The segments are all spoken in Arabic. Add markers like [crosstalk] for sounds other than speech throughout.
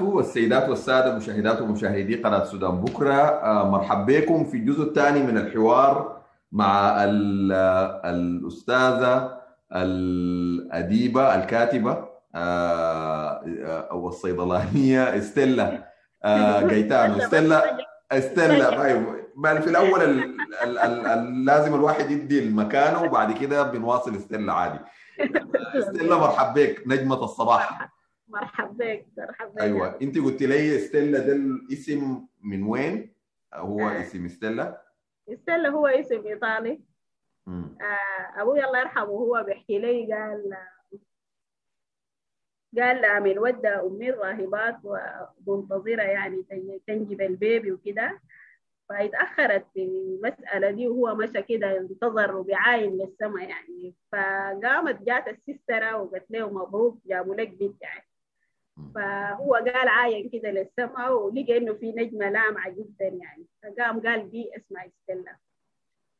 وبركاته السيدات والسادة مشاهدات ومشاهدي قناة السودان بكرة. آه، مرحب بكم في الجزء الثاني من الحوار مع ال- الأستاذة الأديبة الكاتبة آه، آه، والصيدلانية إستيلا [laughs] جيتانو. إستيلا إستيلا أيوة. ما في الأول ال- ال- ال- ال- لازم الواحد يدي المكانة وبعد كده بنواصل إستيلا عادي. [laughs] إستيلا مرحب بك. نجمة الصباح. مرحب بك مرحب بك أيوه انت قلت لي ستيلا ده الاسم من وين؟ هو آه. اسم ستيلا؟ ستيلا هو اسم إيطالي مم. آه، أبوي الله يرحمه هو بيحكي لي قال قال من ودى أمي الراهبات ومنتظرة يعني تن- تنجب البيبي وكده فاتأخرت في المسألة دي وهو مشى كده انتظر وبيعاين للسماء يعني فقامت جات السيسترة وقالت له مبروك جابوا لك بنت يعني فهو قال عاين كده للسماء ولقى إنه في نجمة لامعه جدا يعني. فقام قال دي اسمها ستيلا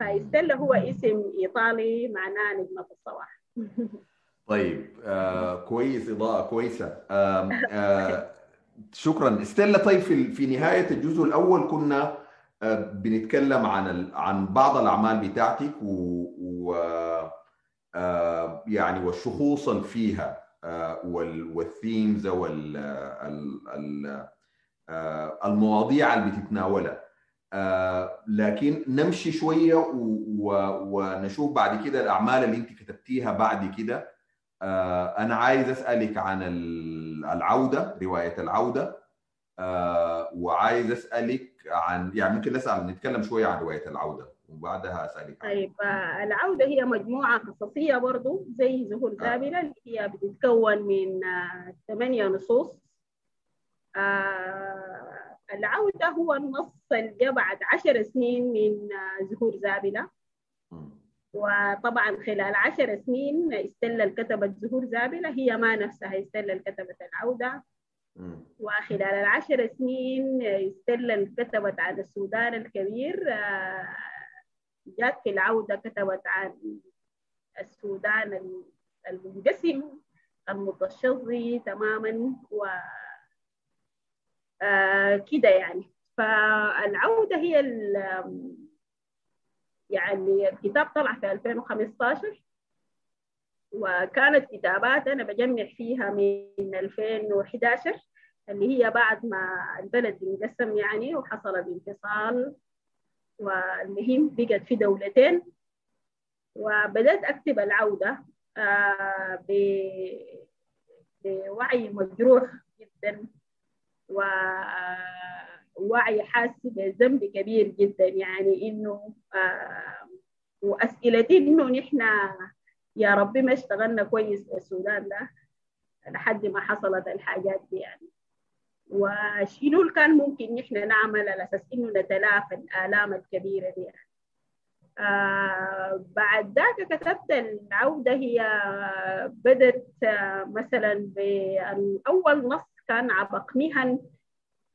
فستيلا هو اسم إيطالي معناه نجمة الصباح. [laughs] طيب آه كويس إضاءة كويسة. آه آه شكرا. ستيلا طيب في في نهاية الجزء الأول كنا آه بنتكلم عن ال- عن بعض الأعمال بتاعتك و, و آه يعني والشخوص فيها. آه والثيمز وال ال- ال- آه، المواضيع اللي بتتناولها. آه، لكن نمشي شوية ونشوف بعد كده الأعمال اللي انت كتبتيها بعد كده. آه، أنا عايز أسألك عن ال- العودة رواية العودة. آه، وعايز أسألك عن يعني ممكن نسأل نتكلم شوية عن رواية العودة. وبعدها أسألك عن طيب آه، العودة هي مجموعة قصصية برضو زي زهور زابلة اللي هي بتتكون من آه، ثمانية نصوص. آه، العودة هو النص اللي جاء بعد عشر سنين من آه، زهور زابلة. مم. وطبعا خلال عشر سنين اللي كتبت زهور زابلة هي ما نفسها اللي كتبت العودة. وخلال العشر سنين اللي كتبت عن السودان الكبير آه، جات في العودة كتبت عن السودان المنقسم المتشظي تماما و آه، كده يعني. فالعودة هي ال- يعني الكتاب طلع في 2015 وكانت كتابات أنا بجمع فيها من 2011 اللي هي بعد ما البلد انقسم يعني وحصل الانفصال والمهم بقت في دولتين. وبدأت أكتب العودة آه، بوعي مجروح جدا ووعي حاسس بذنب كبير جدا. يعني إنه آه، وأسئلتي إنه نحن يا ربي ما اشتغلنا كويس في السودان ده لحد ما حصلت الحاجات دي يعني. وشنو اللي كان ممكن نحن نعمل على أساس إنه نتلافى الآلام الكبيرة دي. آه بعد ذاك كتبت العودة هي بدت آه مثلا باول نص كان عبق مهن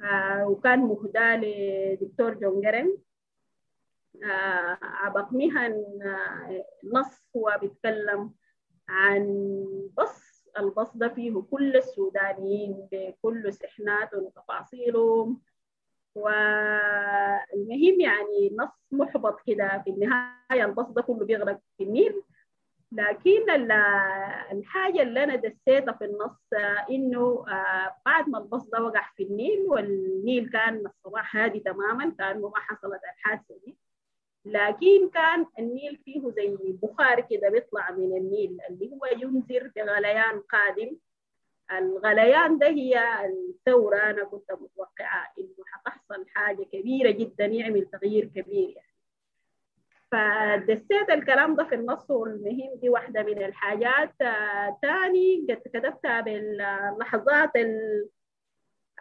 آه وكان مهدى لدكتور جون جرن آه عبق مهن آه نص هو بيتكلم عن بص البص ده فيه كل السودانيين بكل سحناتهم وتفاصيلهم. والمهم يعني نص محبط كده في النهاية البص ده كله بيغرق في النيل. لكن ال- الحاجة اللي أنا دسيتها في النص إنه آه، بعد ما البص ده وقع في النيل والنيل كان الصباح هادي تماما كأنه ما حصلت الحادثة دي لكن كان النيل فيه زي بخار كده بيطلع من النيل اللي هو ينذر بغليان قادم. الغليان ده هي الثورة أنا كنت متوقعة إنه حتحصل حاجة كبيرة جدا يعمل تغيير كبير يعني. فدسيت الكلام ده في النص والمهم دي واحدة من الحاجات. آه، تاني كتبتها باللحظات ال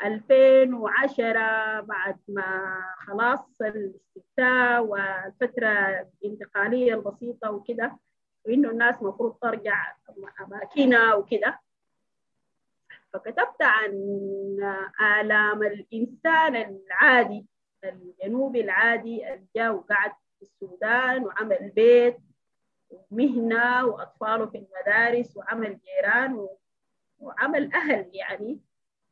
2010 بعد ما خلاص الاستفتاء والفترة الانتقالية البسيطة وكده وإنه الناس مفروض ترجع أماكنها وكده. فكتبت عن آلام الإنسان العادي الجنوبي العادي اللي جاء وقعد في السودان وعمل بيت ومهنة وأطفاله في المدارس وعمل جيران وعمل أهل يعني.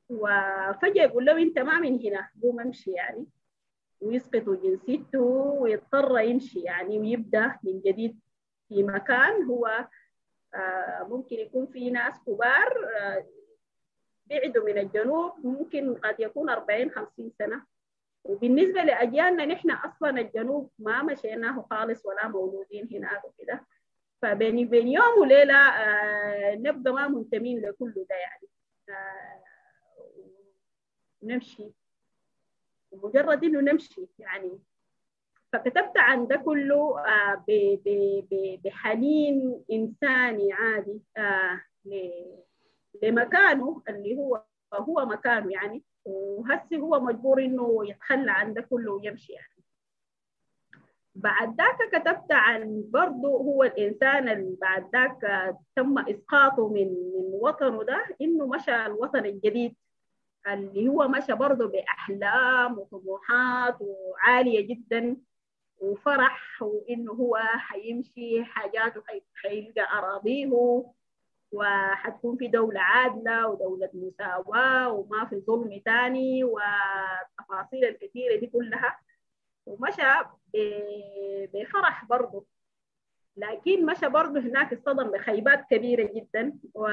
وفجأة يقول له أنت ما من هنا. قوم امشي يعني. ويسقطوا جنسيته ويضطر يمشي يعني. ويبدأ من جديد في مكان هو ممكن يكون في ناس كبار بعدوا من الجنوب. ممكن قد يكون 40 50 سنة. وبالنسبة لأجيالنا نحن أصلا الجنوب ما مشيناه خالص ولا مولودين هناك وكده. فبين بين يوم وليلة آه نبقى ما منتمين لكل ده يعني. آه نمشي. مجرد إنه نمشي يعني. فكتبت عن ده كله آه بحنين إنساني عادي لمكانه اللي هو هو مكانه يعني. وهسه هو مجبور إنه يتخلى عن ده كله ويمشي يعني. بعد ذاك كتبت عن برضه هو الإنسان اللي بعد ذاك تم إسقاطه من من وطنه ده إنه مشى الوطن الجديد. اللي هو مشى برضه بأحلام وطموحات وعالية جدا وفرح وإنه هو حيمشي حاجاته حيلقى أراضيه وحتكون في دولة عادلة ودولة مساواة وما في ظلم تاني والتفاصيل الكثيرة دي كلها. ومشى بفرح برضه. لكن مشى برضه هناك اصطدم بخيبات كبيرة جدا و...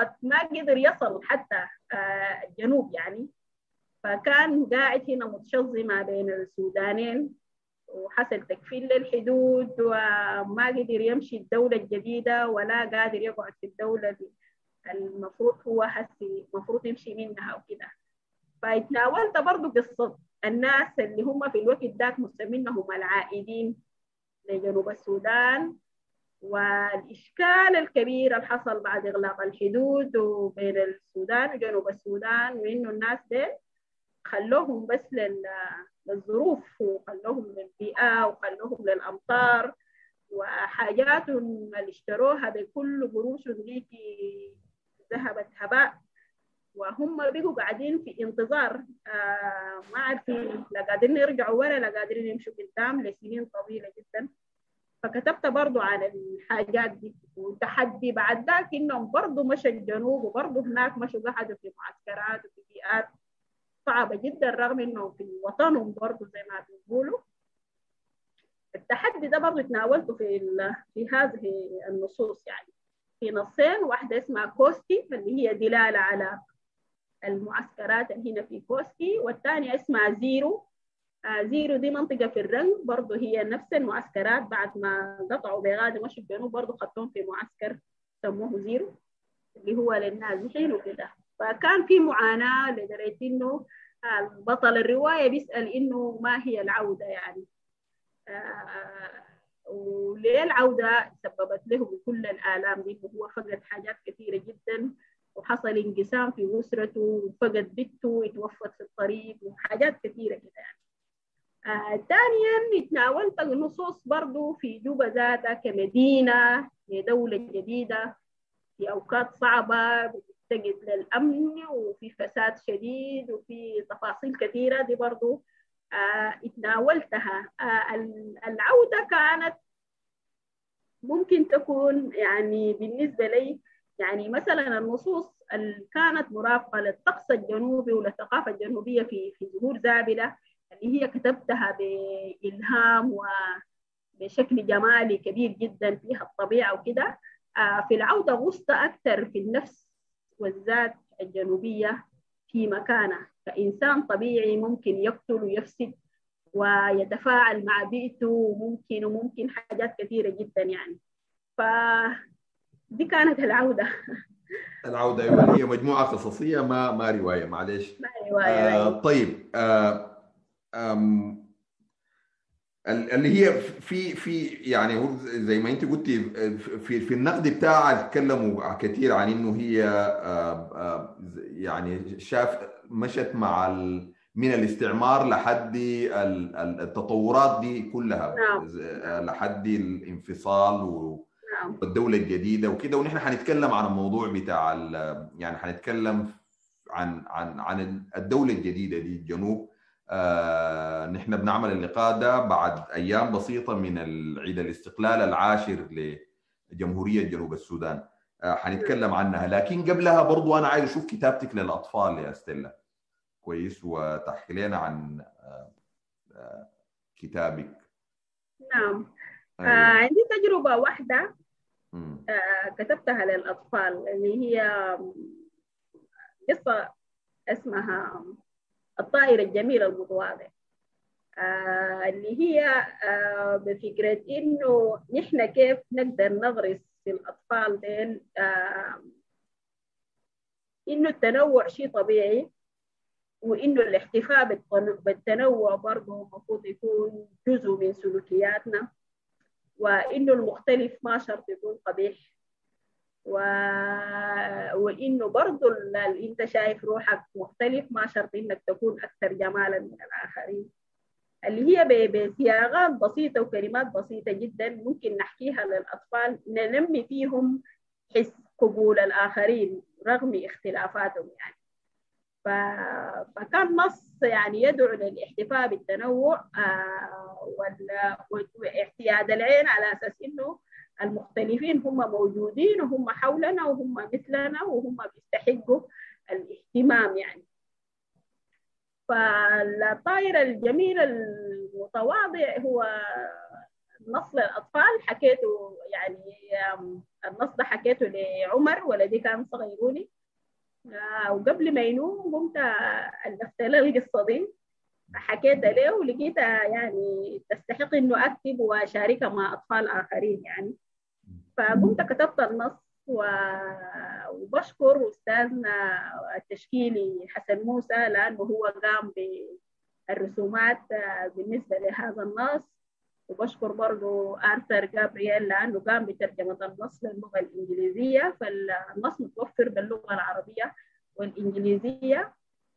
وقد ما قدر يصل حتى الجنوب يعني. فكان قاعد هنا متشظمة بين السودانين وحصل تكفيل للحدود وما قدر يمشي الدولة الجديدة ولا قادر يقعد في الدولة المفروض هو هسي المفروض يمشي منها وكده. فاتناولت برضو قصة الناس اللي هم في الوقت ذاك مسمينهم العائدين لجنوب السودان. والإشكال الكبير اللي حصل بعد إغلاق الحدود وبين السودان وجنوب السودان وإنه الناس دي خلوهم بس لل للظروف وخلوهم للبيئة وخلوهم للأمطار. وحاجات اللي اشتروها بكل قروش ديكي ذهبت هباء. وهم بقوا قاعدين في انتظار. آه ما عارفين لا قادرين يرجعوا ورا لا قادرين يمشوا قدام لسنين طويلة جدا. فكتبت برضو عن الحاجات دي وتحدي بعد ذاك إنهم برضو مشوا الجنوب وبرضو هناك مشوا قعدوا في معسكرات وفي بيئات صعبة جدا رغم إنه في وطنهم برضه زي ما بيقولوا. التحدي ده برضه تناولته في في هذه النصوص يعني. في نصين واحدة اسمها كوستي اللي هي دلالة على المعسكرات اللي هنا في كوستي والثانية اسمها زيرو. زيرو دي منطقة في الرنج برضه هي نفس المعسكرات بعد ما قطعوا بجاد مشوا الجنوب برضه خدتهم في معسكر سموه زيرو اللي هو للنازحين وكده. فكان في معاناة لدرجة إنه بطل الرواية بيسأل إنه ما هي العودة يعني. آه وليه العودة؟ سببت له بكل الآلام دي هو فقد حاجات كثيرة جدا وحصل انقسام في أسرته وفقد بنته وتوفت في الطريق وحاجات كثيرة كده يعني. آه ثانيا تناولت النصوص برضو في جوبا ذاتها كمدينة لدولة جديدة في أوقات صعبة بتفتقد للأمن وفي فساد شديد وفي تفاصيل كثيرة دي برضو آه اتناولتها آه العودة كانت ممكن تكون يعني بالنسبة لي يعني مثلا النصوص اللي كانت مرافقة للطقس الجنوبي وللثقافة الجنوبية في في زهور زابلة. اللي هي كتبتها بإلهام وبشكل جمالي كبير جدا فيها الطبيعة وكده. آه في العودة غصت أكثر في النفس والذات الجنوبية في مكانه. كإنسان طبيعي ممكن يقتل ويفسد ويتفاعل مع بيئته وممكن وممكن حاجات كثيرة جدا يعني. فدي كانت العودة. [laughs] العودة أيوة هي مجموعة قصصية ما ما رواية معلش. ما رواية. آه طيب آه اللي هي في في يعني زي ما انت قلتي في في النقد بتاعها تكلموا كثير عن إنه هي يعني شاف مشت مع من الاستعمار لحد التطورات دي كلها. نعم. لحد الانفصال والدولة الجديدة وكده. ونحن حنتكلم عن الموضوع بتاع يعني حنتكلم عن عن عن الدولة الجديدة دي الجنوب. آه نحن بنعمل اللقاء ده بعد أيام بسيطة من عيد الاستقلال العاشر لجمهورية جنوب السودان. حنتكلم عنها. لكن قبلها برضو أنا عايز أشوف كتابتك للأطفال يا ستيلا. كويس وتحكي لنا عن كتابك. نعم. أيوة. آه عندي تجربة واحدة م. آه كتبتها للأطفال اللي هي قصة اسمها الطائر الجميل المتواضع آه اللي هي آه بفكرة إنه نحن كيف نقدر نغرس في الأطفال ديل آه إنه التنوع شيء طبيعي وإنه الاحتفاء بالتنوع برضه المفروض يكون جزء من سلوكياتنا وإنه المختلف ما شرط يكون قبيح. و... وإنه برضه اللي أنت شايف روحك مختلف ما شرط إنك تكون أكثر جمالا من الآخرين. اللي هي بصياغات بسيطة وكلمات بسيطة جدا ممكن نحكيها للأطفال ننمي فيهم حس قبول الآخرين رغم اختلافاتهم يعني. ف... فكان نص يعني يدعو للاحتفاء بالتنوع آه وال... واعتياد العين على أساس إنه المختلفين هم موجودين وهم حولنا وهم مثلنا وهم بيستحقوا الاهتمام يعني. فالطائر الجميل المتواضع هو نص للأطفال حكيته يعني النص ده حكيته لعمر ولدي كان صغيروني. وقبل ما ينوم قمت ألفت له القصة دي حكيت له ولقيتها يعني تستحق إنه أكتب وأشاركها مع أطفال آخرين يعني. فقمت كتبت النص. وبشكر أستاذنا التشكيلي حسن موسى لأنه هو قام بالرسومات بالنسبة لهذا النص وبشكر برضو آرثر جابرييل لأنه قام بترجمة النص للغة الإنجليزية فالنص متوفر باللغة العربية والإنجليزية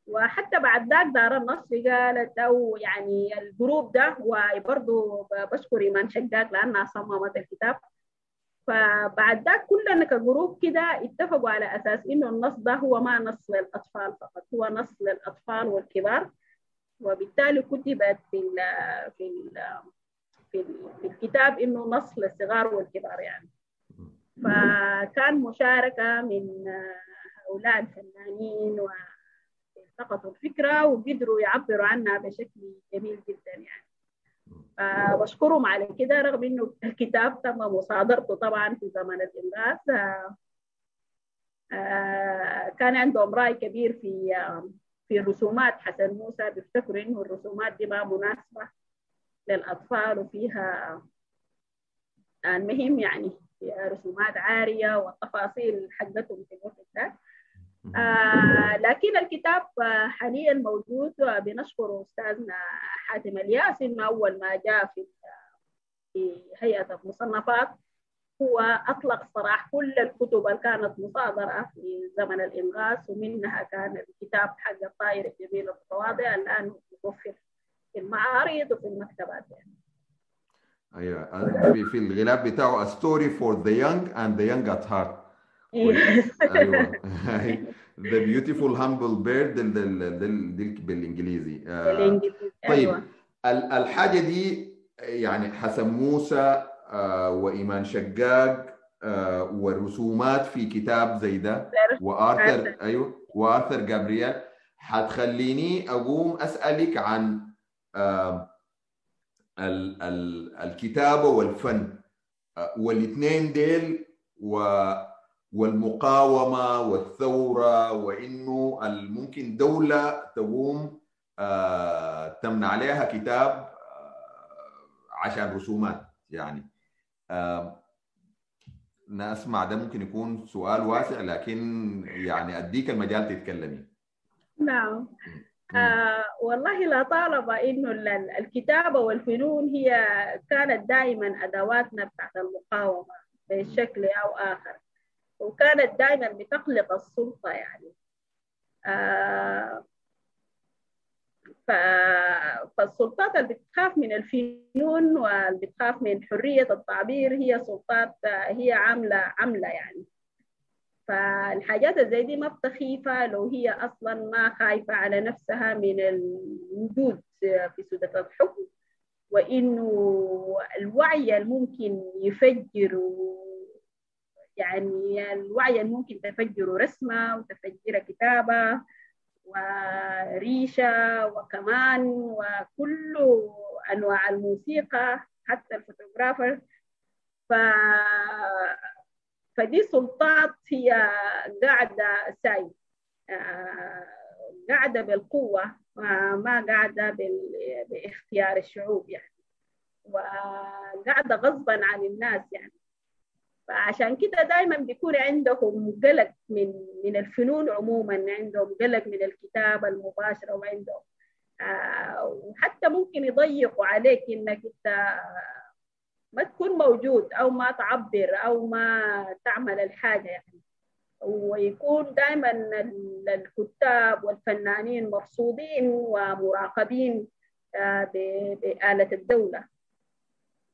وحتى بعد ذاك دار النشر قالت أو يعني ال group ده وبرضو بشكر إيمان شقاق لأنها صممت الكتاب فبعد ذاك كلنا ك group كده اتفقوا على أساس إنه النص ده هو ما نص للأطفال فقط هو نص للأطفال والكبار. وبالتالي كتبت في ال في ال في, ال في الكتاب إنه نص للصغار والكبار يعني. فكان مشاركة من هؤلاء الفنانين والتقطوا الفكرة وقدروا يعبروا عنها بشكل جميل جدا يعني. بشكرهم على كده رغم إنه الكتاب تم مصادرته طبعا في زمن الانغاث آه آه كان عندهم رأي كبير في في الرسومات حسن موسى بيفتكروا إنه الرسومات دي ما مناسبة للأطفال وفيها المهم يعني رسومات عارية والتفاصيل حقتهم في الوقت ده. آه لكن الكتاب آه حاليا موجود وبنشكر استاذنا حاتم الياس إنه أول ما جاء في هيئة المصنفات هو أطلق صراحة كل الكتب اللي كانت مصادرة في زمن الانغاث ومنها كان الكتاب حق الطائر الجميل المتواضع الآن متوفر في المعارض وفي المكتبات يعني. أيوه في الغلاف بتاعه A story for the young and the young at heart [laughs] أيوه. [laughs] The beautiful humble bird دل دل دل دل بالإنجليزي. بالإنجليزي طيب أيوة. الحاجة دي يعني حسن موسى وإيمان شقاق والرسومات في كتاب زي ده وارثر أيوه وارثر جابرييل. حتخليني أقوم أسألك عن ال ال الكتابة والفن. والاثنين ديل و والمقاومة والثورة وإنه ممكن دولة تقوم تمنع عليها كتاب عشان رسومات يعني. نسمع ده ممكن يكون سؤال واسع لكن يعني أديك المجال تتكلمي. نعم. آه والله لطالما إنه الكتابة والفنون هي كانت دائما أدواتنا بتاعت المقاومة بشكل أو آخر. وكانت دائما بتقلق السلطة يعني. آه فالسلطات اللي بتخاف من الفنون واللي بتخاف من حرية التعبير هي سلطات هي عاملة عاملة يعني. فالحاجات زي دي ما بتخيفة لو هي أصلا ما خايفة على نفسها من الوجود في سدة الحكم وإنه الوعي الممكن يفجر يعني الوعي ممكن تفجر رسمة وتفجر كتابة وريشة وكمان وكل أنواع الموسيقى حتى الفوتوغرافر. ف... فدي سلطات هي قاعدة ساي قاعدة بالقوة ما قاعدة بال... بإختيار الشعوب يعني وقاعدة غصبا عن الناس يعني. فعشان كده دائما بيكون عندهم قلق من من الفنون عموما عندهم قلق من الكتابة المباشرة وعندهم آه وحتى ممكن يضيقوا عليك إنك أنت ما تكون موجود أو ما تعبر أو ما تعمل الحاجة يعني. ويكون دائما الكتاب والفنانين مرصودين ومراقبين آه بآلة الدولة.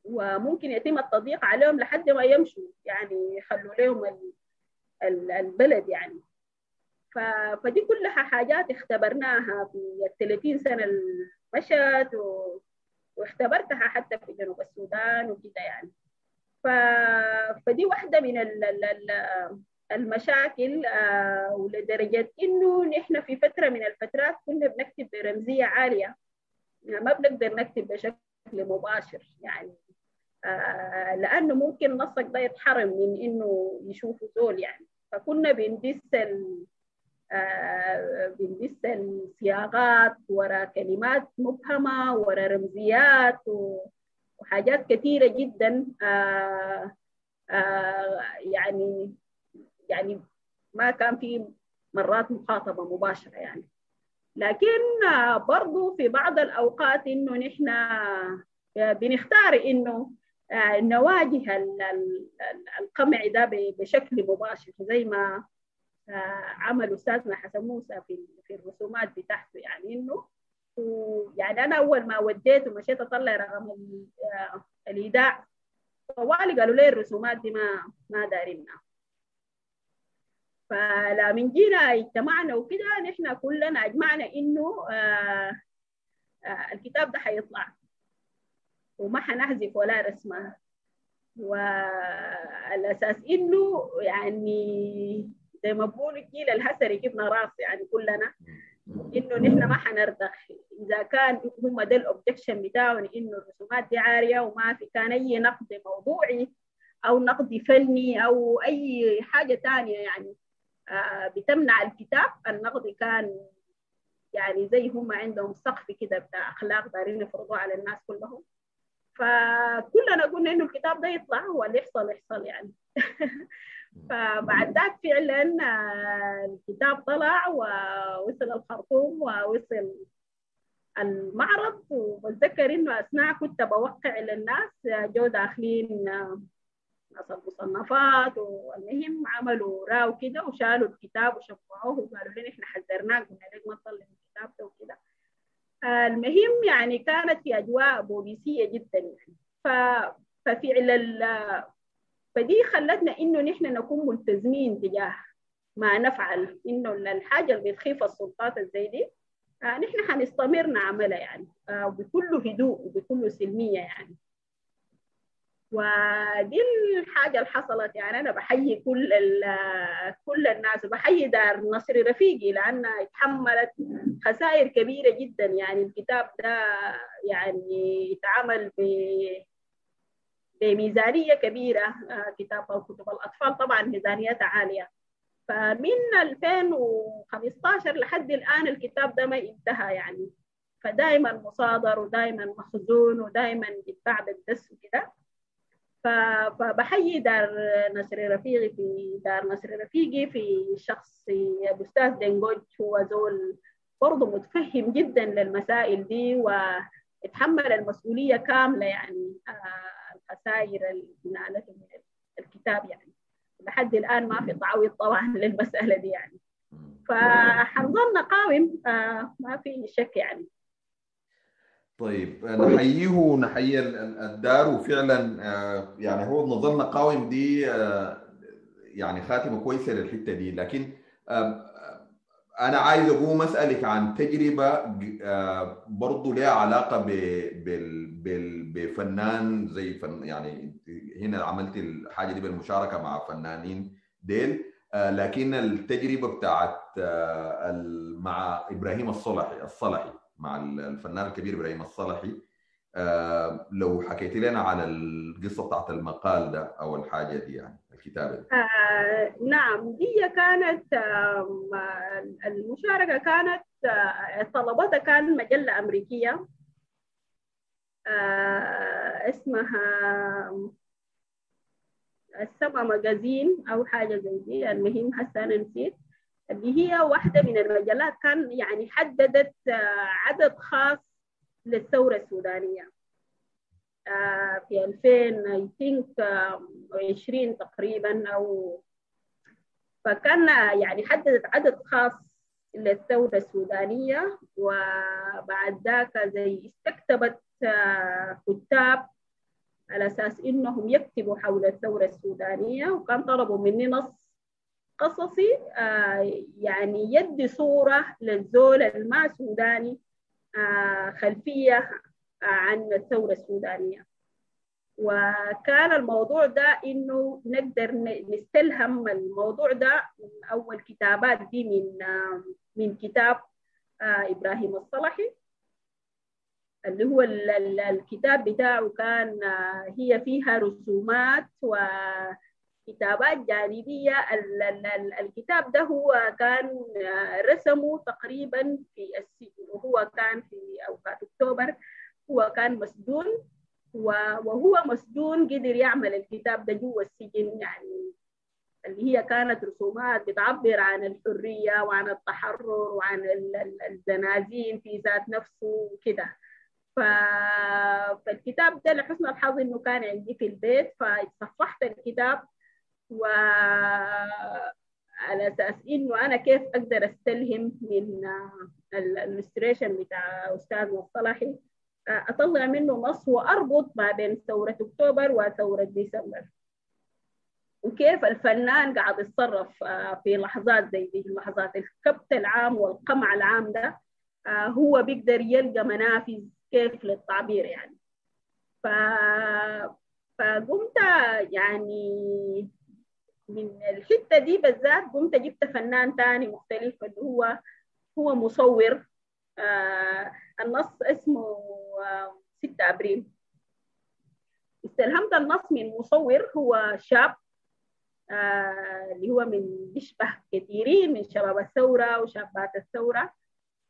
وممكن يتم التضييق عليهم لحد ما يمشوا يعني يخلوا لهم البلد يعني. فدي كلها حاجات اختبرناها في ال 30 سنة اللي مشت و... واختبرتها حتى في جنوب السودان وكده يعني. ف... فدي واحدة من ال... ال... المشاكل آه ولدرجة إنه نحن في فترة من الفترات كنا بنكتب برمزيه عالية يعني ما بنقدر نكتب بشكل مباشر يعني آه لأنه ممكن نصك ده يتحرم من إنه يشوفوا زول يعني. فكنا بندس آه بندس الصياغات ورا كلمات مبهمة ورا رمزيات وحاجات كثيرة جدا آه يعني يعني ما كان في مرات مخاطبة مباشرة يعني. لكن برضو في بعض الأوقات إنه نحن بنختار إنه نواجه القمع ده بشكل مباشر زي ما عمل أستاذنا حسن موسى في الرسومات بتاعته. يعني إنه يعني أنا أول ما وديت ومشيت أطلع رقم الإيداع طوالي قالوا لي الرسومات دي ما ما دارينها. فلا من جينا اجتمعنا وكده نحن كلنا اجمعنا انه آه آه الكتاب ده حيطلع. وما حنحذف ولا رسمة. والأساس إنه يعني زي ما بقولوا الجيل الهسري جبنا راس يعني كلنا. إنه نحن ما حنرضخ إذا كان هم ده الأوبجكشن بتاعهم إنه الرسومات دي عارية وما في كان أي نقد موضوعي أو نقد فني أو أي حاجة تانية يعني. بتمنع الكتاب. النقد كان يعني زي هم عندهم سقف كده بتاع أخلاق دارين يفرضوه على الناس كلهم. فكلنا قلنا إنه الكتاب ده يطلع هو اللي يحصل يحصل يعني. [laughs] فبعد ذاك فعلا الكتاب طلع ووصل الخرطوم ووصل المعرض. وبتذكر إنه أثناء كنت بوقع للناس جو داخلين ناس المصنفات والمهم عملوا راو كده وشالوا الكتاب وشفعوه وقالوا لنا إحنا حذرناك قلنا لك ما تطلع الكتاب ده وكده. المهم يعني كانت في أجواء بوليسية جدا يعني. ف... ففعل فدي خلتنا إنه نحن نكون ملتزمين تجاه ما نفعل إنه الحاجة اللي بتخيف السلطات زي دي آه نحن حنستمر نعملها يعني. آه بكل هدوء وبكل سلمية يعني. ودي الحاجة اللي حصلت. يعني أنا بحيي كل كل الناس وبحيي دار نصر رفيقي لأنها اتحملت خسائر كبيرة جدا. يعني الكتاب ده يعني اتعمل ب بميزانية كبيرة كتاب كتب الأطفال. طبعا ميزانيتها عالية. فمن 2015 لحد الآن الكتاب ده ما انتهى يعني. فدائما مصادر ودائما مخزون ودائما بيتباع بالدس وكده. فبحيي دار نصر رفيقي في دار نصر رفيقي في شخص الاستاذ دنجوج هو زول برضه متفهم جدا للمسائل دي ويتحمل المسؤولية كاملة يعني الخسائر اللي من الكتاب يعني. لحد الآن ما في تعويض طبعا [laughs] للمسألة دي يعني. فحنظل نقاوم ما في شك يعني. طيب نحييه ونحيي الدار. وفعلا يعني هو نظلنا قاوم دي يعني خاتمة كويسة للحتة دي. لكن أنا عايز أقوم أسألك عن تجربة برضه لها علاقة. بفنان زي فن يعني هنا عملت الحاجة دي بالمشاركة مع فنانين ديل. لكن التجربة بتاعت مع إبراهيم الصلحي الصلحي. مع الفنان الكبير إبراهيم الصلحي. لو حكيت لنا على القصة بتاعت المقال ده أو الحاجة دي يعني الكتابة دي. آه نعم. هي كانت آه المشاركة كانت آه طلبتها كان مجلة أمريكية. آه اسمها السبع مجازين أو حاجة زي دي. المهم هسه أنا نسيت. اللي هي واحدة من المجلات كان يعني حددت عدد خاص للثورة السودانية. في 2000 I think 20 تقريبا أو فكان يعني حددت عدد خاص للثورة السودانية وبعد ذاك زي استكتبت كتاب على أساس إنهم يكتبوا حول الثورة السودانية وكان طلبوا مني نص قصصي يعني يدي صورة للزول الما سوداني خلفية عن الثورة السودانية. وكان الموضوع ده إنه نقدر نستلهم الموضوع ده من أول كتابات دي من من كتاب إبراهيم الصلحي. اللي هو الكتاب بتاعه كان هي فيها رسومات وكتابات جانبية الكتاب ده هو كان رسمه تقريبا في السجن وهو كان في أوقات أكتوبر هو كان مسجون وهو مسجون قدر يعمل الكتاب ده جوا السجن يعني اللي هي كانت رسومات بتعبر عن الحرية وعن التحرر وعن الزنازين في ذات نفسه وكده. فالكتاب ده لحسن الحظ إنه كان عندي في البيت فاتصفحت الكتاب و على أساس انه أنا كيف أقدر أستلهم من الالستريشن بتاع أستاذ مصطلحي أطلع منه نص وأربط ما بين ثورة أكتوبر وثورة ديسمبر. وكيف الفنان قاعد يتصرف في لحظات زي دي لحظات الكبت العام والقمع العام ده هو بيقدر يلقى منافذ كيف للتعبير يعني. ف... فقمت يعني من الحتة دي بالذات قمت جبت فنان تاني مختلف اللي هو هو مصور آه النص اسمه آه 6 أبريل. استلهمت النص من مصور هو شاب آه اللي هو من بيشبه كثيرين من شباب الثورة وشابات الثورة.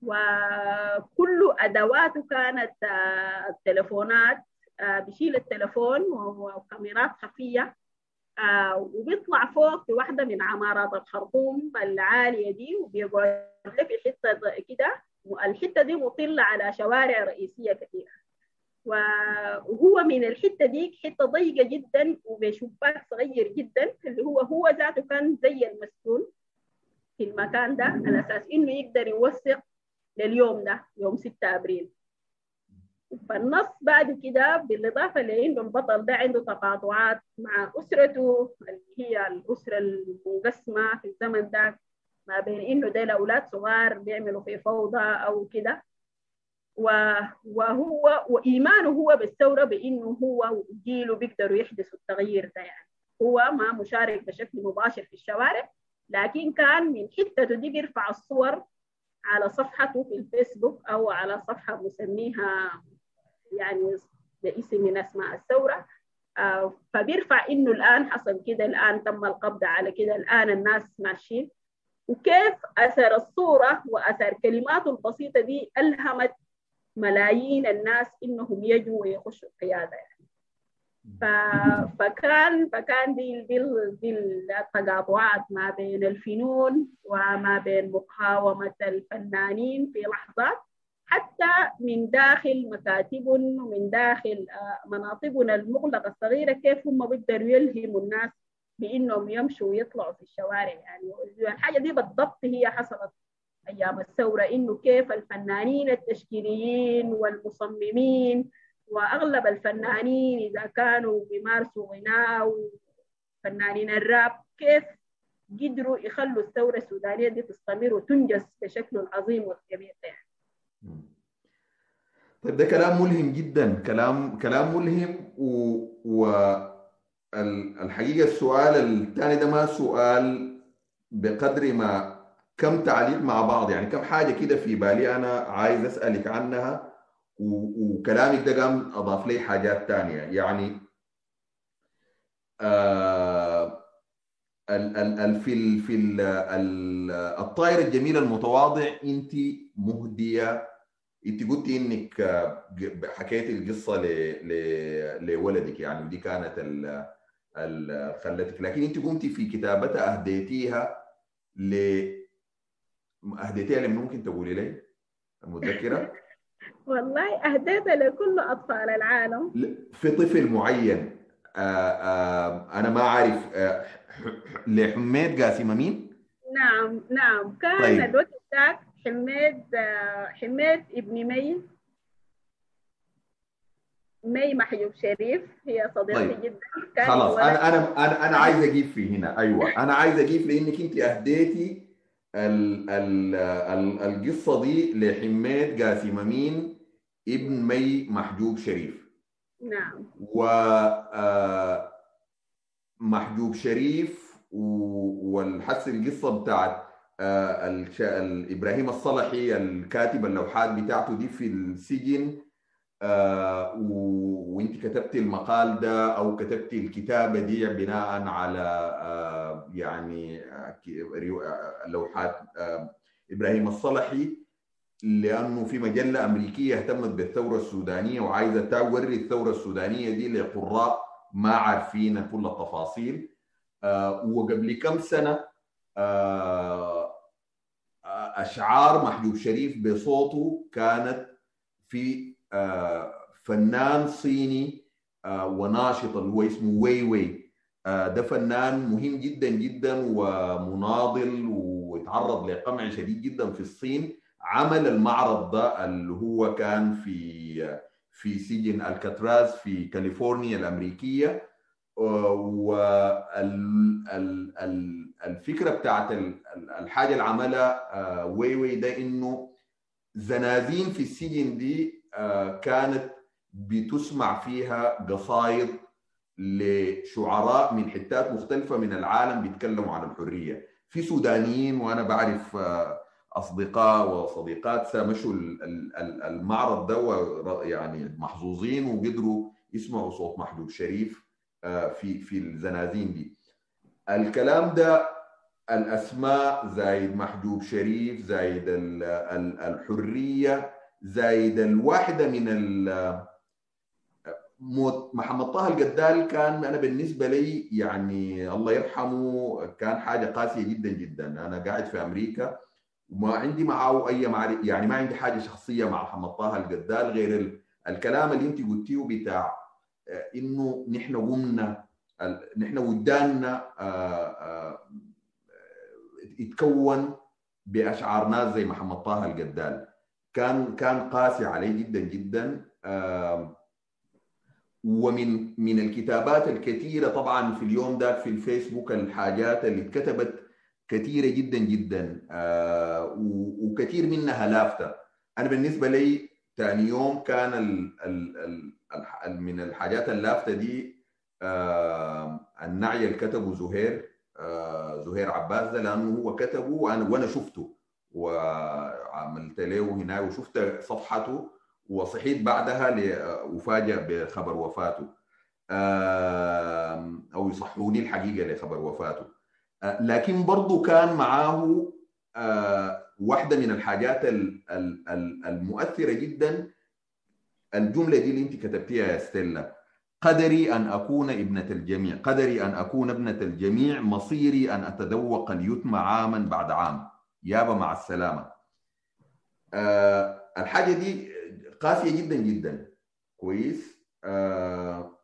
وكل أدواته كانت آه التلفونات آه بيشيل التلفون وكاميرات خفية. آه وبيطلع فوق في واحدة من عمارات الخرطوم العالية دي وبيقعد في حتة كده. الحته دي مطلة على شوارع رئيسية كثيره وهو من الحتة دي حتة ضيقة جدا وبشباك صغير جدا اللي هو هو ذاته كان زي المسجون في المكان ده على أساس إنه يقدر يوثق لليوم ده يوم 6 أبريل. فالنص بعد كده بالإضافة لأنه البطل ده عنده تقاطعات مع أسرته اللي هي الأسرة المنقسمه في الزمن ده ما بين إنه ده الاولاد صغار بيعملوا في فوضى أو كده. وهو وإيمانه هو بالثورة بإنه هو جيله بيقدروا يحدثوا التغيير ده يعني. هو ما مشارك بشكل مباشر في الشوارع لكن كان من حتته دي بيرفع الصور على صفحته في الفيسبوك أو على صفحة مسميها يعني باسم من اسماء الثورة. آه فبيرفع إنه الآن حصل كده الآن تم القبض على كده الآن الناس ماشيين. وكيف أثر الصورة وأثر كلماته البسيطة دي ألهمت ملايين الناس إنهم يجوا ويخشوا القيادة يعني. ف... فكان فكان دي دي دي التقاطعات ما بين الفنون وما بين مقاومة الفنانين في لحظات. حتى من داخل مكاتبهم ومن داخل مناطقنا المغلقة الصغيرة كيف هم بيقدروا يلهموا الناس بإنهم يمشوا ويطلعوا في الشوارع يعني الحاجة دي بالضبط هي حصلت أيام الثورة إنه كيف الفنانين التشكيليين والمصممين وأغلب الفنانين إذا كانوا بيمارسوا غناء وفنانين الراب كيف قدروا يخلوا الثورة السودانية دي تستمر وتنجز بشكل عظيم وكبير يعني. طيب ده كلام ملهم جدا. كلام كلام ملهم و, و... الحقيقة السؤال الثاني ده ما سؤال بقدر ما كم تعليق مع بعض. يعني كم حاجة كده في بالي أنا عايز أسألك عنها وكلامك ده قام أضاف لي حاجات تانية. يعني آه ال ال في ال في ال ال الطائر الجميل المتواضع أنت مهدية أنت قلتي إنك حكيتي القصة لولدك يعني دي كانت ال خلتك لكن انت قمتي في كتابتها أهديتيها ل أهديتيها لمن ممكن تقولي لي المتذكره؟ [laughs] والله أهديتها لكل أطفال العالم في طفل معين آآ آآ أنا ما أعرف لحميد قاسم مين؟ نعم نعم كان طيب. الوقت ذاك حميد حميد ابن مي مي محجوب شريف. هي صديقتي طيب. جدا. خلاص أنا أنا أنا أنا عايز أجيب في هنا. أيوه. أنا عايز أجيب لأنك أنت أهديتي ال ال ال القصة دي لحميد قاسم أمين ابن مي محجوب شريف. نعم. و محجوب شريف والحس القصة بتاعت إبراهيم الصلحي الكاتب اللوحات بتاعته دي في السجن آه وانت كتبت المقال ده أو كتبت الكتابة دي بناء على آه يعني آه لوحات إبراهيم الصلحي لأنه في مجلة أمريكية اهتمت بالثورة السودانية وعايزة توري الثورة السودانية دي لقراء ما عارفين كل التفاصيل. وقبل كم سنة أشعار محجوب شريف بصوته كانت في فنان صيني وناشط اللي هو اسمه وي وي. ده فنان مهم جدا جدا ومناضل وتعرض لقمع شديد جدا في الصين. عمل المعرض ده اللي هو كان في في سجن ألكاتراز في كاليفورنيا الأمريكية. والفكرة بتاعت الحاجة اللي عملها وي وي ده إنه زنازين في السجن دي كانت بتسمع فيها قصايد لشعراء من حتات مختلفة من العالم بيتكلموا عن الحرية. في سودانيين وأنا بعرف أصدقاء وصديقات سامشوا المعرض ده يعني محظوظين وقدروا يسمعوا صوت محجوب شريف. في في الزنازين دي. الكلام ده الأسماء زايد محجوب شريف زايد الحرية زايد الواحدة من محمد طه القدال كان أنا بالنسبة لي يعني الله يرحمه كان حاجة قاسية جدا جدا. أنا قاعد في أمريكا وما عندي معه أي معرفة يعني ما عندي حاجة شخصية مع محمد طه القدال غير الكلام اللي أنت قلتيه بتاع إنه نحن قمنا نحن وداننا يتكون باشعار ناس زي محمد طه القدال. كان كان قاسي عليه جدا جدا ومن من الكتابات الكثيرة طبعا في اليوم ذاك في الفيسبوك الحاجات اللي اتكتبت كثيرة جدا جدا وكثير منها لافته. أنا بالنسبة لي ثاني يوم كان ال ال ال من الحاجات اللافتة دي النعي اللي كتبه زهير زهير عباس ده لأنه هو كتبه وأنا وأنا شفته وعملت له هنا وشفت صفحته وصحيت بعدها وفاجأ بخبر وفاته. أو يصحوني الحقيقة لخبر وفاته. لكن برضه كان معاه واحدة من الحاجات المؤثرة جدا الجملة دي اللي انت كتبتيها يا ستيلا. قدري أن أكون ابنة الجميع. قدري أن أكون ابنة الجميع. مصيري أن أتذوق اليتم عاما بعد عام. يابا مع السلامة. أه الحاجة دي قاسية جدا جدا. كويس. أه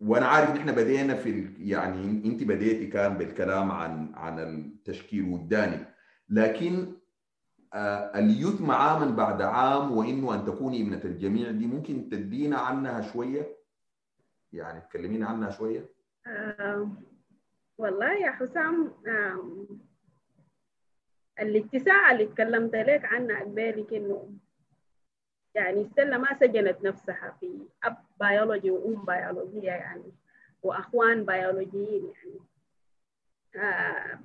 وأنا عارف إن إحنا بدينا في يعني أنت بديتي كان بالكلام عن عن التشكيل والداني. لكن أه اليتم عام بعد عام وإنه أن تكوني ابنة الجميع دي ممكن تدينا عنها شوية؟ يعني تكلمينا عنها شوية؟ أه والله يا حسام الاتساع اللي تكلمت لك عنها قبالك إنه يعني ستيلا ما سجنت نفسها في أب بيولوجي وأم بيولوجيه يعني وأخوان بيولوجيين يعني.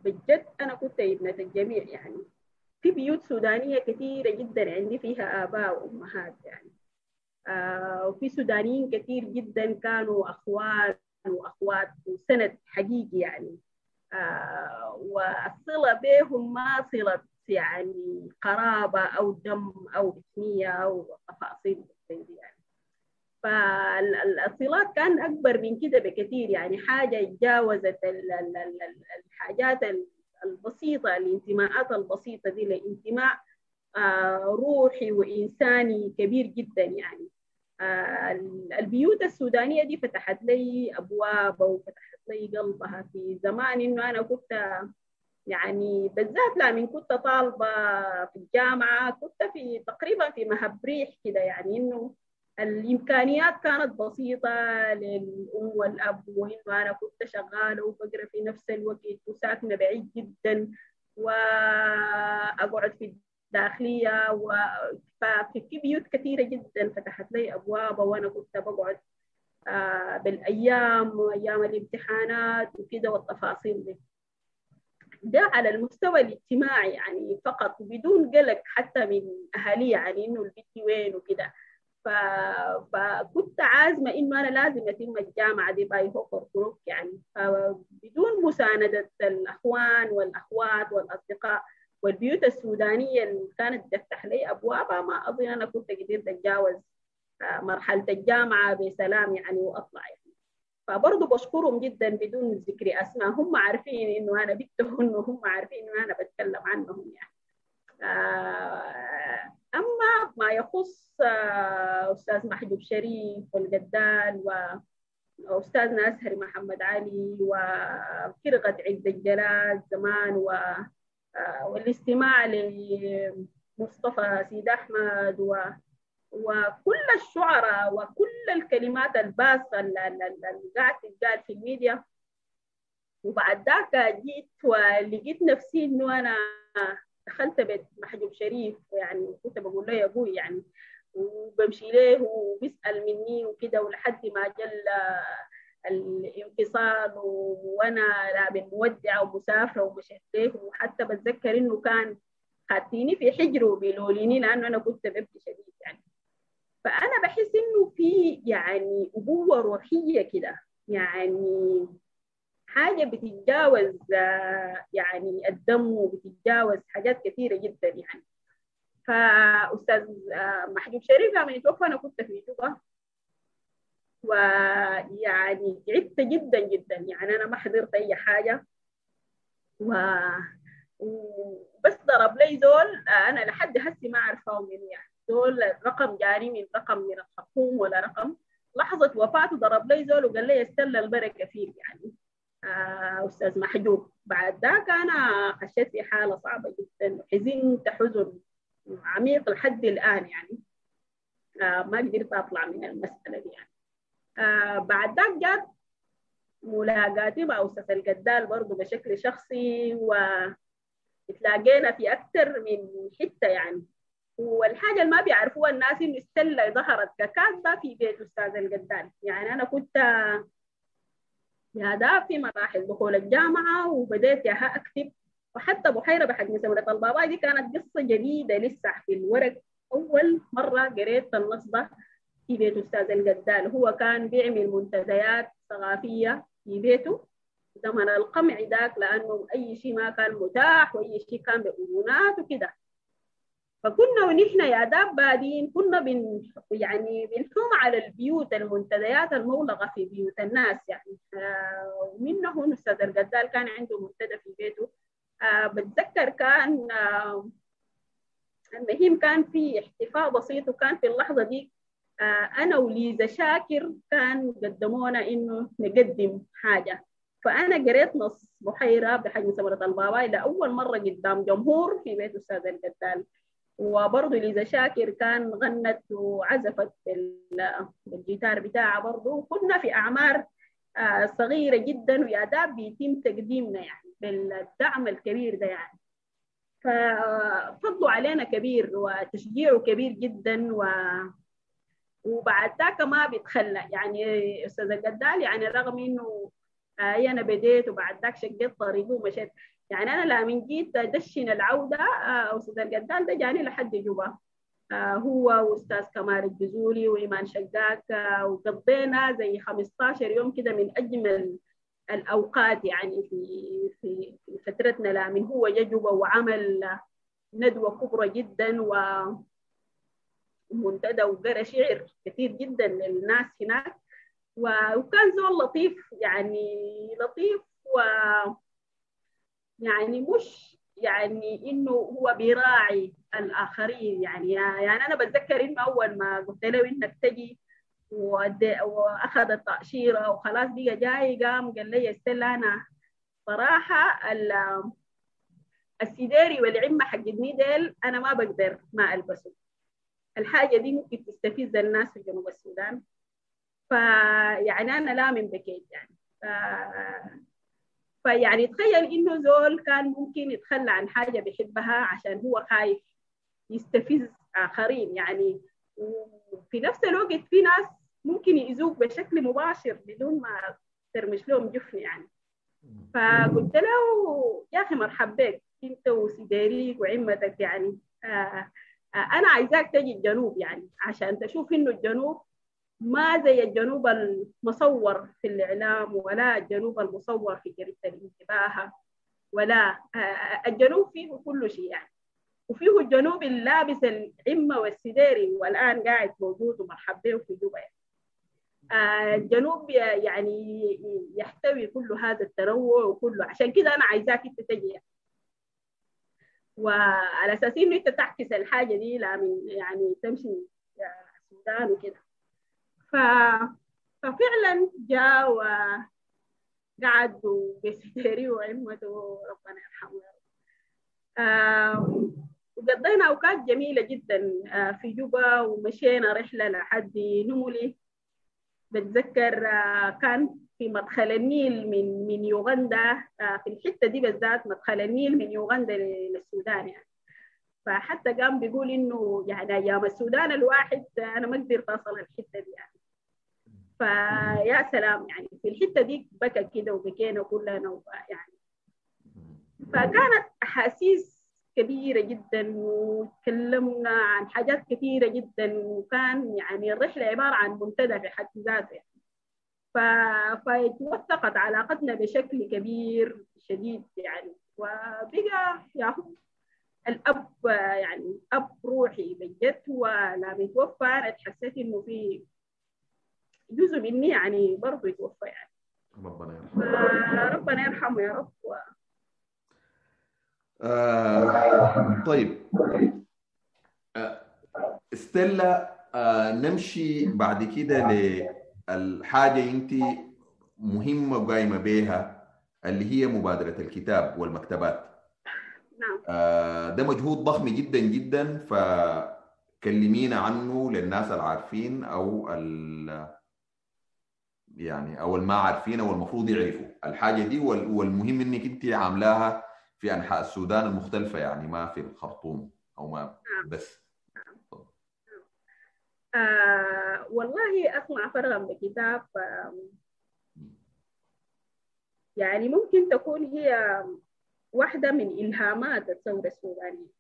بجد أنا كنت ابنة الجميع يعني. في بيوت سودانية كثيرة جدا عندي فيها آباء وأمهات يعني. آه وفي سودانيين كثير جدا كانوا أخوان وأخوات وسند حقيقي يعني. آه والصله بهم ما صله يعني قرابة أو دم أو اسميه أو تفاصيل زي يعني. فالصلات كان أكبر من كده بكثير يعني حاجة تجاوزت الحاجات البسيطة الانتماءات البسيطة دي لانتماء آه روحي وإنساني كبير جدا يعني. آه البيوت السودانية دي فتحت لي أبواب وفتحت لي قلبها في زمان إنه أنا كنت يعني بالذات لا من كنت طالبة في الجامعة كنت في تقريبا في مهب ريح كده يعني إنه الإمكانيات كانت بسيطة للام والاب وانه أنا كنت شغالة وبقرأ في نفس الوقت وساكنة بعيد جدا وأقعد في الداخلية و... ففي بيوت كثيرة جدا فتحت لي ابواب وأنا كنت بقعد آه بالأيام وأيام الامتحانات وكده والتفاصيل دي. ده على المستوى الاجتماعي يعني فقط بدون قلق حتى من اهالي يعني إنه البيت وين وكده. فكنت عازمه إنه أنا لازم أتم الجامعة دي باي هوكر كروك يعني. فبدون مساندة الأخوان والأخوات والأصدقاء والبيوت السودانية اللي كانت تفتح لي أبوابها ما أظن أنا كنت قدرت أتجاوز مرحلة الجامعة بسلام يعني وأطلع يعني. فبرضه بشكرهم جدا بدون ذكر أسماء. هم عارفين إنه أنا بنتهم وهم عارفين إنه أنا بتكلم عنهم يعني. أما ما يخص أستاذ محجوب شريف والجدال واستاذنا ازهري محمد علي وفرقه عز الجلال زمان و والاستماع لمصطفى سيد أحمد و وكل الشعراء وكل الكلمات الباسطة اللي قاعد تتقال في الميديا. وبعد ذاك جيت ولقيت نفسي إنه أنا دخلت بيت محجوب شريف يعني كنت بقول له يا أبوي يعني وبمشي له وبيسأل مني وكده ولحد ما جل الانفصال وأنا لابن مودعه ومسافره ومشيت له وحتى بتذكر إنه كان خدتيني في حجره وبيلوليني لأنه أنا كنت ببكي شديد يعني. فأنا بحس إنه في يعني أبوة روحية كده يعني حاجة بتتجاوز يعني الدم وبتتجاوز حاجات كثيرة جدا يعني. فأستاذ محجوب شريف لما يتوفى أنا كنت في جوبا ويعني تعبت جدا جدا يعني أنا ما حضرت أي حاجة. و وبس ضرب لي زول أنا لحد هسي ما عارفاه من يعني. زول رقم جاني من رقم من الخرطوم ولا رقم. لحظة وفاته ضرب لي زول وقال لي استل البركة فيك يعني. آه أستاذ محجوب. بعد ذاك أنا خشيت في حالة صعبة جدا. حزنت حزن عميق لحد الآن يعني. آه ما قدرت أطلع من المسألة دي يعني. آه بعد ذاك جات ملاقاتي مع أستاذ الجدال برضه بشكل شخصي. وتلاقينا في أكثر من حتة يعني. والحاجة اللي ما بيعرفوها الناس إنه ستيلا ظهرت ككاتبة في بيت أستاذ الجدال يعني أنا كنت يا في مراحل. دخول الجامعة وبديت ياها أكتب. وحتى بحيره بحق مسمرة البابا دي كانت قصة جديدة لسه في الورق. أول مرة قريت النص ده في بيت أستاذ الجدال هو كان بيعمل منتديات ثقافية في بيته. زمن القمع ذاك لأنه أي شيء ما كان متاح وأي شيء كان بأذونات وكده. فكنا ونحن يا داب بادين كنا بن يعني بنحوم على البيوت المنتديات المغلقة في بيوت الناس يعني. آه ومنه أستاذ الجدال كان عنده منتدى في بيته. آه بتذكر كان آه المهم كان في احتفاء بسيط وكان في اللحظة دي أنا وليزا شاكر كان قدمونا إنه نقدم حاجة. فأنا قريت نص بحيرة بحجم سمرة الباباي لأول مرة قدام جمهور في بيت أستاذ الجدال وبرضه ليزا شاكر كان غنت وعزفت بالجيتار بتاعها برضه. كنا في أعمار صغيرة جدا ويا داب بيتم تقديمنا يعني بالدعم الكبير ده يعني. ففضلوا علينا كبير وتشجيعه كبير جدا و وبعد ذاك ما بيتخلى. يعني أستاذ القدال يعني رغم إنه آه أنا بديت وبعد ذاك شقيت طريقه ومشيت. يعني أنا لما جيت دشن العودة آه أستاذ القدال ده جاني لحد جوبا. آه هو وأستاذ كمال الجزولي وإيمان شقاك آه وقضينا زي 15 يوم كده من أجمل الأوقات يعني في في فترتنا لمن هو جوبا وعمل ندوة كبرى جدا و منتدى وقرأ شعر كثير جدا للناس هناك. وكان زول لطيف يعني لطيف و يعني مش يعني إنه هو بيراعي الآخرين. يعني يعني أنا بتذكر إنه أول ما قلت له إنك تجي واخذ التاشيره وخلاص بقى جاي قام قال لي استلا أنا. صراحة السيديري والعمة حق ديل أنا ما بقدر ما ألبسه. الحاجة دي ممكن تستفز الناس في جنوب السودان. فيعني أنا لا من بكيت يعني. فيعني تخيل إنه زول كان ممكن يتخلى عن حاجة بيحبها عشان هو خايف يستفز آخرين. يعني وفي نفس الوقت في ناس ممكن يأذوك بشكل مباشر بدون ما ترمش لهم جفن يعني. فقلت له يا أخي مرحب بك أنت وسيديريك وعمتك يعني آه أنا عايزاك تجي الجنوب يعني عشان تشوف إنه الجنوب ما زي الجنوب المصور في الإعلام ولا الجنوب المصور في جريدة الانتباه ولا الجنوب فيه كل شيء يعني. وفيه الجنوب اللابس العمة والسديري والآن قاعد موجود ومرحب به في جوبا الجنوب يعني يحتوي كل هذا التنوع وكله. عشان كده أنا عايزاك أنت تجي. وعلى أساس إنه أنت تعكس الحاجة دي لا من يعني تمشي السودان وكده. ففعلا جاء وقعد بسيري وعمته ربنا يرحمه آه وقضينا أوقات جميلة جدا آه في جوبا ومشينا رحلة لحد نمولي. بتذكر آه كان في مدخل النيل من من يوغندا في الحتة دي بالذات مدخل النيل من يوغندا للسودان يعني. فحتى قام بيقول إنه يعني أيام السودان الواحد أنا ما قدرت أصل الحتة دي يعني. فيا سلام يعني في الحتة دي بكى كده وبكينا كلنا يعني. فكانت أحاسيس كبيرة جدا وتكلمنا عن حاجات كثيرة جدا وكان يعني الرحلة عبارة عن منتدى في حد ذاته. يعني ف... فتوثقت علاقتنا بشكل كبير شديد يعني. وبقى يا الأب يعني أب روحي بجد ولما يتوفى أنا حسيت إنه في جزء مني يعني برضه يتوفى يعني. ربنا يرحمه. ربنا يرحمه يا رب. و... آه طيب. آه ستيلا آه نمشي بعد كده ل الحاجة أنت مهمة وقايمة بها اللي هي مبادرة الكتاب والمكتبات. نعم. آه ده مجهود ضخم جدا جدا فكلمينا عنه للناس العارفين ال يعني أو الما عارفين أو المفروض يعرفوا. الحاجة دي والمهم إنك أنت عاملاها في أنحاء السودان المختلفة يعني ما في الخرطوم أو ما بس. آه والله أسمع فرغا بكتاب يعني ممكن تكون هي واحدة من إلهامات الثورة السودانية.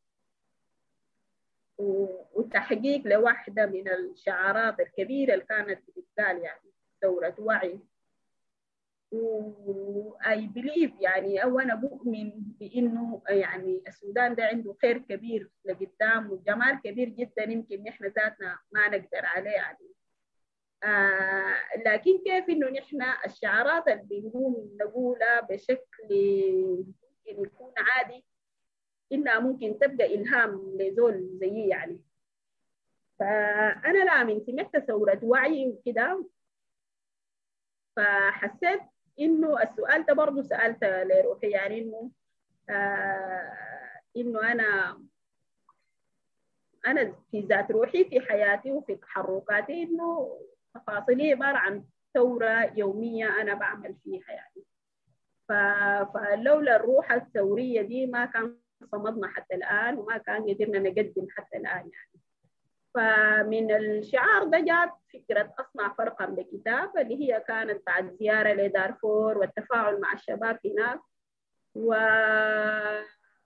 وتحقيق لواحدة من الشعارات الكبيرة اللي كانت بتتقال يعني. ثورة وعي. واي بليف يعني أو أنا بؤمن بإنه يعني السودان ده عنده خير كبير لقدام وجمال كبير جدا يمكن نحن ذاتنا ما نقدر عليه يعني. آه لكن كيف إنه نحن الشعارات اللي بنقوم نقولها بشكل ممكن يكون عادي؟ إنها ممكن تبقى إلهام لزول زيي يعني. فأنا لا من سمعت ثورة وعي وكده فحسيت إنه السؤال ده برضه سالته لروحي يعني إنه آه إنه أنا أنا في ذات روحي في حياتي وفي تحركاتي إنه تفاصيلي عبارة عن ثورة يومية أنا بعمل فيها يعني. فلولا الروح الثورية دي ما كان صمدنا حتى الآن وما كان قدرنا نقدم حتى الآن يعني فمن الشعار ده جات فكرة أصنع فرقا بكتاب اللي هي كانت بعد زيارة لدارفور والتفاعل مع الشباب هناك. و...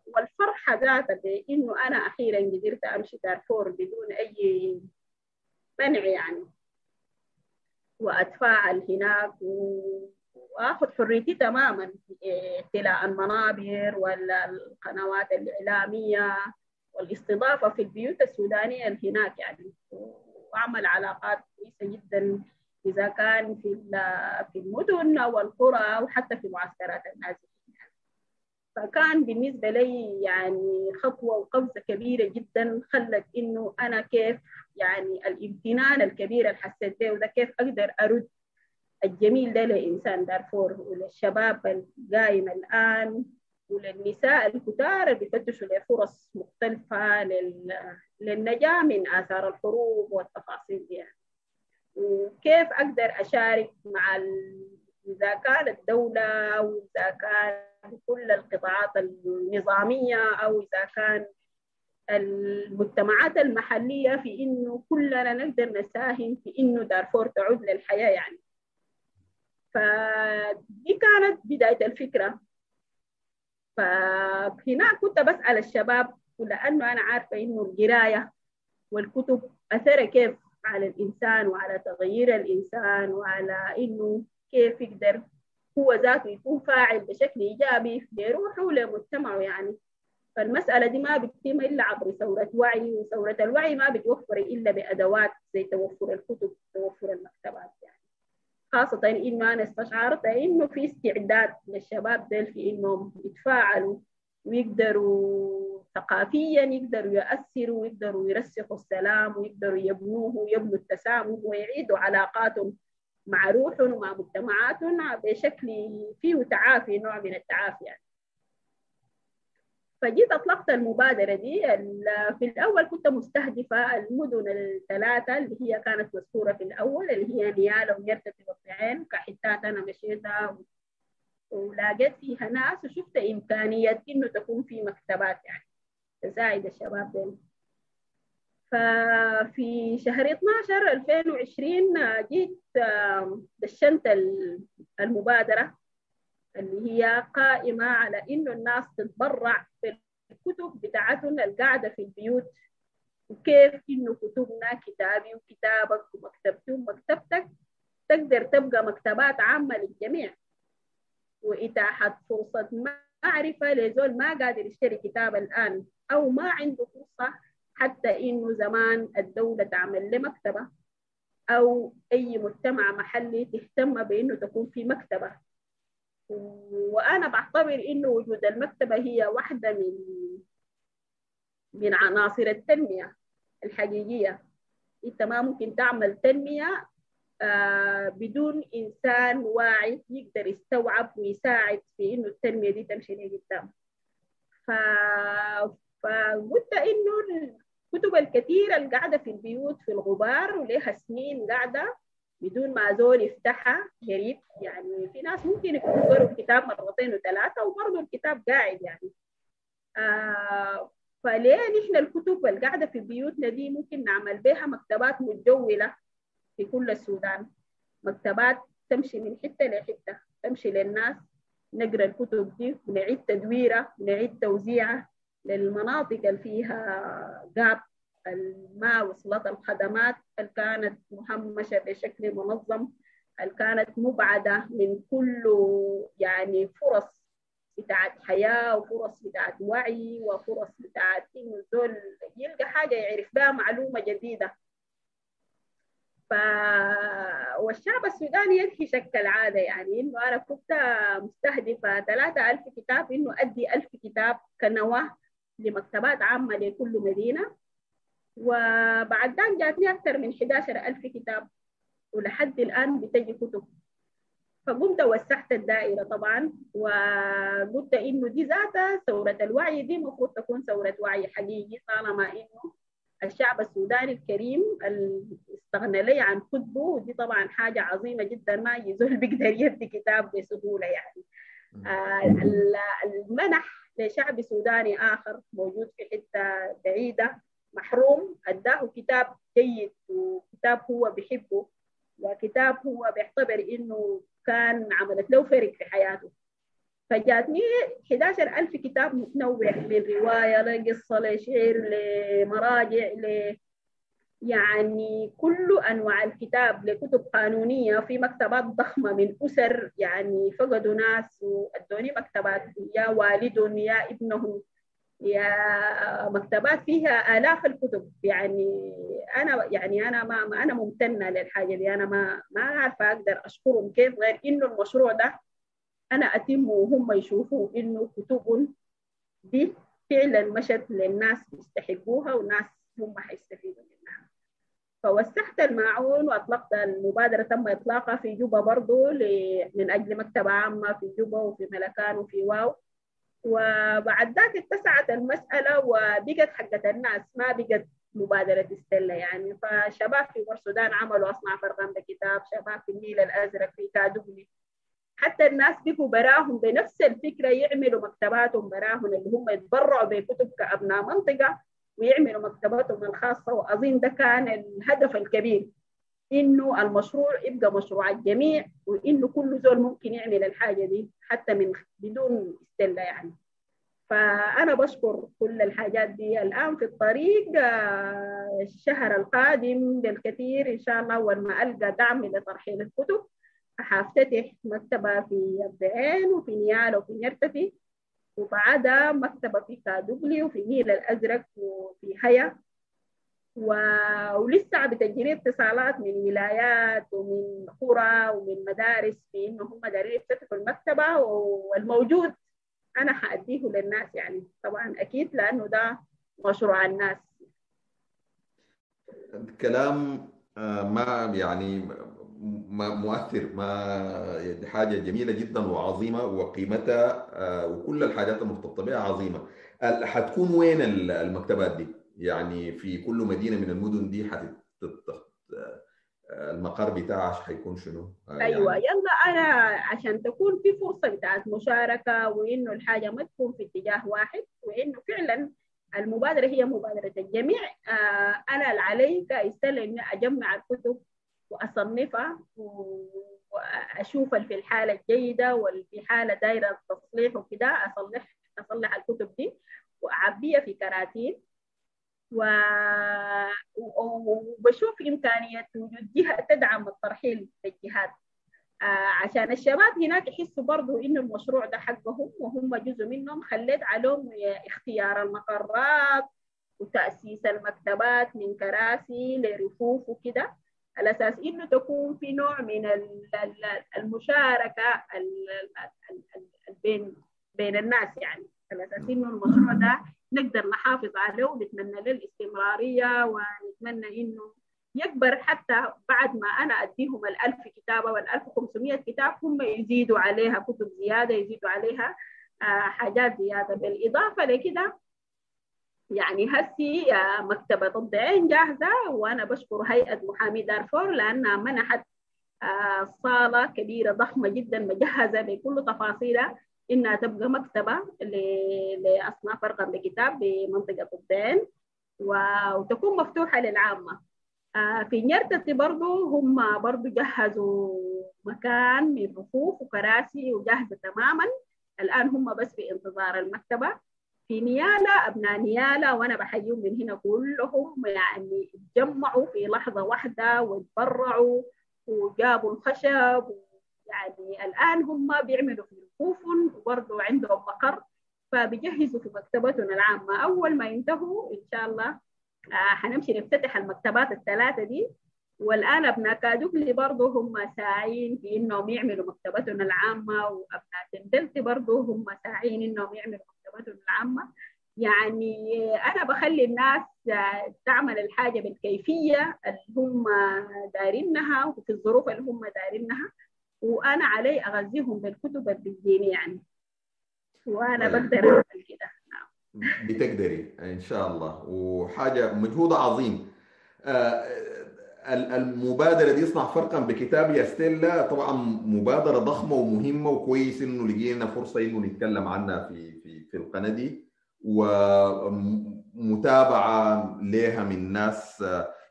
والفرحة ذاتها بإنه أنا أخيرا قدرت أمشي دارفور بدون أي منع يعني. وأتفاعل هناك و... وآخذ حريتي تماما في احتلاء المنابر ولا القنوات الإعلامية. والاستضافه في البيوت السودانية هناك يعني. وأعمل علاقات كويسة جدا إذا كان في في المدن أو القرى أو حتى في معسكرات النازحين فكان بالنسبة لي يعني خطوة وقفزة كبيرة جدا خلت إنه أنا كيف يعني الامتنان الكبير اللي حسيت به وده كيف أقدر أرد الجميل ده لإنسان دارفور وللشباب القايم الآن. وللنساء الكتار بيفتشوا لفرص مختلفة لل... للنجاة من آثار الحروب والتفاصيل دي يعني. وكيف أقدر أشارك مع. إذا كانت الدولة أو إذا كان كل القطاعات النظامية أو إذا كان المجتمعات المحلية في إنه كلنا نقدر نساهم في إنه دارفور تعود للحياة يعني فدي كانت بداية الفكرة فهناك كنت بسأل الشباب ولأنه أنا عارفة إنه القراية والكتب أثرها كيف على الإنسان وعلى تغيير الإنسان وعلى إنه كيف يقدر هو ذاته يكون فاعل بشكل إيجابي لروحه ولمجتمعه يعني. فالمسألة دي ما بتتم إلا عبر ثورة وعي وثورة الوعي ما بتوفر إلا بأدوات زي توفر الكتب توفر المكتبات يعني. خاصة إنه أنا استشعرت إنه في استعداد للشباب ديل في إنهم يتفاعلوا ويقدروا ثقافيا يقدروا يأثروا ويقدروا يرسخوا السلام ويقدروا يبنوه ويبنوا التسامح ويعيدوا علاقاتهم مع روحهم ومع مجتمعاتهم بشكل فيه تعافي نوع من التعافي يعني. فجيت أطلقت المبادرة دي. في الأول كنت مستهدفة المدن الثلاثة اللي هي كانت مذكورة في الأول اللي هي نيالا ويرتفي والطعين كحتات أنا مشيتها ولقيت فيها ناس وشفت إمكانية إنه تكون في مكتبات يعني تساعد الشباب دول ففي شهر 12 2020 جيت دشنت المبادرة. اللي هي قائمة على إنه الناس تتبرع في الكتب بتاعتهم القاعدة في البيوت. وكيف إنه كتبنا كتابي وكتابك ومكتبتي ومكتبتك تقدر تبقى مكتبات عامة للجميع. وإتاحة فرصة معرفة لزول ما قادر يشتري كتاب الآن أو ما عنده فرصة حتى إنه زمان الدولة تعمل له مكتبة أو أي مجتمع محلي تهتم بإنه تكون في مكتبة. وأنا بعتبر إنه وجود المكتبة هي واحدة من من عناصر التنمية الحقيقية. أنت ما ممكن تعمل تنمية آه بدون إنسان واعي يقدر يستوعب ويساعد في إنه التنمية دي تمشي لقدام ف فقلت إنه الكتب الكثيرة اللي قاعدة في البيوت في الغبار ولها سنين قاعدة. بدون ما زول يفتحها قريب يعني في ناس ممكن يكونوا قروا الكتاب مرتين وثلاثة وبرضه الكتاب قاعد يعني. آه فليه نحن الكتب القاعدة في بيوتنا دي ممكن نعمل بها مكتبات متجولة في كل السودان؟ مكتبات تمشي من حتة لحتة تمشي للناس. نقرأ الكتب دي ونعيد تدويرها ونعيد توزيعها للمناطق اللي فيها جاب ما وصلت الخدمات اللي كانت مهمشة بشكل منظم؟ اللي كانت مبعدة من كل يعني فرص بتاعت حياة وفرص بتاعت وعي وفرص بتاعت إنه الزول يلقى حاجة يعرف بها معلومة جديدة؟ ف... والشعب السوداني يدهي شكل عادة يعني إنه أنا كنت ثلاثة ألف كتاب إنه أدي ألف كتاب كنواة لمكتبات عامة لكل مدينة. وبعد ذلك جاتني أكثر من 11000 كتاب ولحد الآن بتجي كتب. فقمت وسعت الدائرة طبعا وقلت إنه دي ذاتها ثورة الوعي دي المفروض تكون ثورة وعي حقيقي طالما إنه الشعب السوداني الكريم استغنى لي عن كتبه ودي طبعا حاجة عظيمة جدا ما يزول بيقدر يبدي كتاب بسهولة يعني. آه المنح لشعب سوداني آخر موجود في حتة بعيدة. محروم. أداه كتاب جيد وكتاب هو بيحبه وكتاب هو بيعتبر إنه كان عملت له فرق في حياته. فجاتني 11000 كتاب متنوع من رواية لقصة لشعر لمراجع ل يعني كل أنواع الكتاب لكتب قانونية في مكتبات ضخمة من أسر يعني فقدوا ناس وأدوني مكتبات يا والدهم يا ابنهم. يا مكتبات فيها آلاف الكتب. يعني أنا يعني أنا ما, أنا ممتنة للحاجة دي. أنا ما ما عارفة أقدر أشكرهم كيف غير إنه المشروع ده أنا أتم وهم يشوفوا إنه كتب دي فعلا مشت للناس يستحقوها والناس هم حيستفيدوا منها. فوسعت الماعون وأطلقت المبادرة تم إطلاقها في جوبا برضو من أجل مكتبة عامة في جوبا وفي ملكال وفي واو. وبعد ذاك اتسعت المسألة وبقت حقة الناس ما بقت مبادرة ستيلا يعني. فشباب في السودان عملوا أصنع فرقا بكتاب شباب في النيل الأزرق في كادوقلي حتى الناس بقوا براهم بنفس الفكرة يعملوا مكتباتهم براهم اللي هم يتبرعوا بكتب كأبناء منطقة ويعملوا مكتباتهم الخاصة. وأظن ده كان الهدف الكبير. إنه المشروع يبقى مشروع الجميع وإنه كل زول ممكن يعمل الحاجة دي حتى من بدون استلة يعني. فأنا بشكر كل الحاجات دي الآن في الطريق الشهر القادم بالكثير إن شاء الله أول ما ألقى دعم لترحيل الكتب حافتتح مكتبة في الدعين وفي نيالا وفي نرتفي وبعدها مكتبة في كادوبلي وفي النيل الأزرق وفي هيا. و... ولسه بتجري اتصالات من ولايات ومن قرى ومن مدارس في إنه هم دارين يفتتحوا المكتبة والموجود أنا حأديه للناس يعني. طبعا أكيد لأنه ده مشروع الناس. كلام ما يعني ما مؤثر ما حاجة جميلة جدا وعظيمة وقيمتها وكل الحاجات المرتبطة بها عظيمة. حتكون وين المكتبات دي؟ يعني في كل مدينة من المدن دي حتت المقر بتاعها حيكون شنو؟ أيوه يعني. يلا أنا عشان تكون في فرصة بتاعت مشاركة وإنه الحاجة ما تكون في اتجاه واحد وإنه فعلا المبادرة هي مبادرة الجميع آه أنا اللي علي كاستل إني أجمع الكتب وأصنفها وأشوف في الحالة الجيدة واللي حالة دايرة تصليح وكده اصلح أصلح الكتب دي وأعبيها في كراتين و... وبشوف إمكانية وجود جهة تدعم الترحيل للجهات آه عشان الشباب هناك يحسوا برضو إنه المشروع ده حقهم وهم جزء منهم خليت عليهم اختيار المقرات وتأسيس المكتبات من كراسي لرفوف وكده على أساس إنه تكون في نوع من المشاركة بين بين الناس يعني. على أساس إنه المشروع ده نقدر نحافظ عليه ونتمنى له الاستمرارية ونتمنى إنه يكبر حتى بعد ما أديهم الألف كتابة والألف وخمسمية كتاب هم يزيدوا عليها كتب زيادة يزيدوا عليها حاجات زيادة. بالإضافة لكده يعني هسي مكتبة الضعين جاهزة وأنا بشكر هيئة محامي دارفور لأنها منحت صالة كبيرة ضخمة جدا مجهزة بكل تفاصيلها. انها تبقى مكتبة لأصناف أرقام الكتاب بمنطقه الدين وتكون مفتوحة للعامة. في نيرتتي برضو هم برضو جهزوا مكان من رفوف وكراسي وجاهزه تماما. الآن هم بس في انتظار المكتبة. في نيالا أبناء نيالا وأنا بحييهم من هنا كلهم. يعني اتجمعوا في لحظة واحدة وتبرعوا وجابوا الخشب يعني الآن هم بيعملوا في رفوف وبرضه عندهم مقر فبيجهزوا في مكتبتنا العامة. أول ما ينتهوا إن شاء الله آه حنمشي نفتتح المكتبات الثلاثة دي. والآن أبناء كادوكلي برضه هم ساعين في إنهم يعملوا مكتبتنا العامة وأبناء تندلتي برضه هم ساعين إنهم يعملوا مكتبتنا العامة. يعني أنا بخلي الناس تعمل الحاجة بالكيفية اللي هم دارينها وفي الظروف اللي هم دارينها وأنا علي أغذيهم بالكتب اللي بتجيني يعني. وأنا طيب. بقدر أعمل كده. نعم. بتقدري إن شاء الله. وحاجة مجهود عظيم. المبادرة دي اصنع فرقا بكتاب يا ستيلا طبعا مبادرة ضخمة ومهمة وكويس إنه لقينا فرصة إنه نتكلم عنها في في في القناة دي. ومتابعة لها من ناس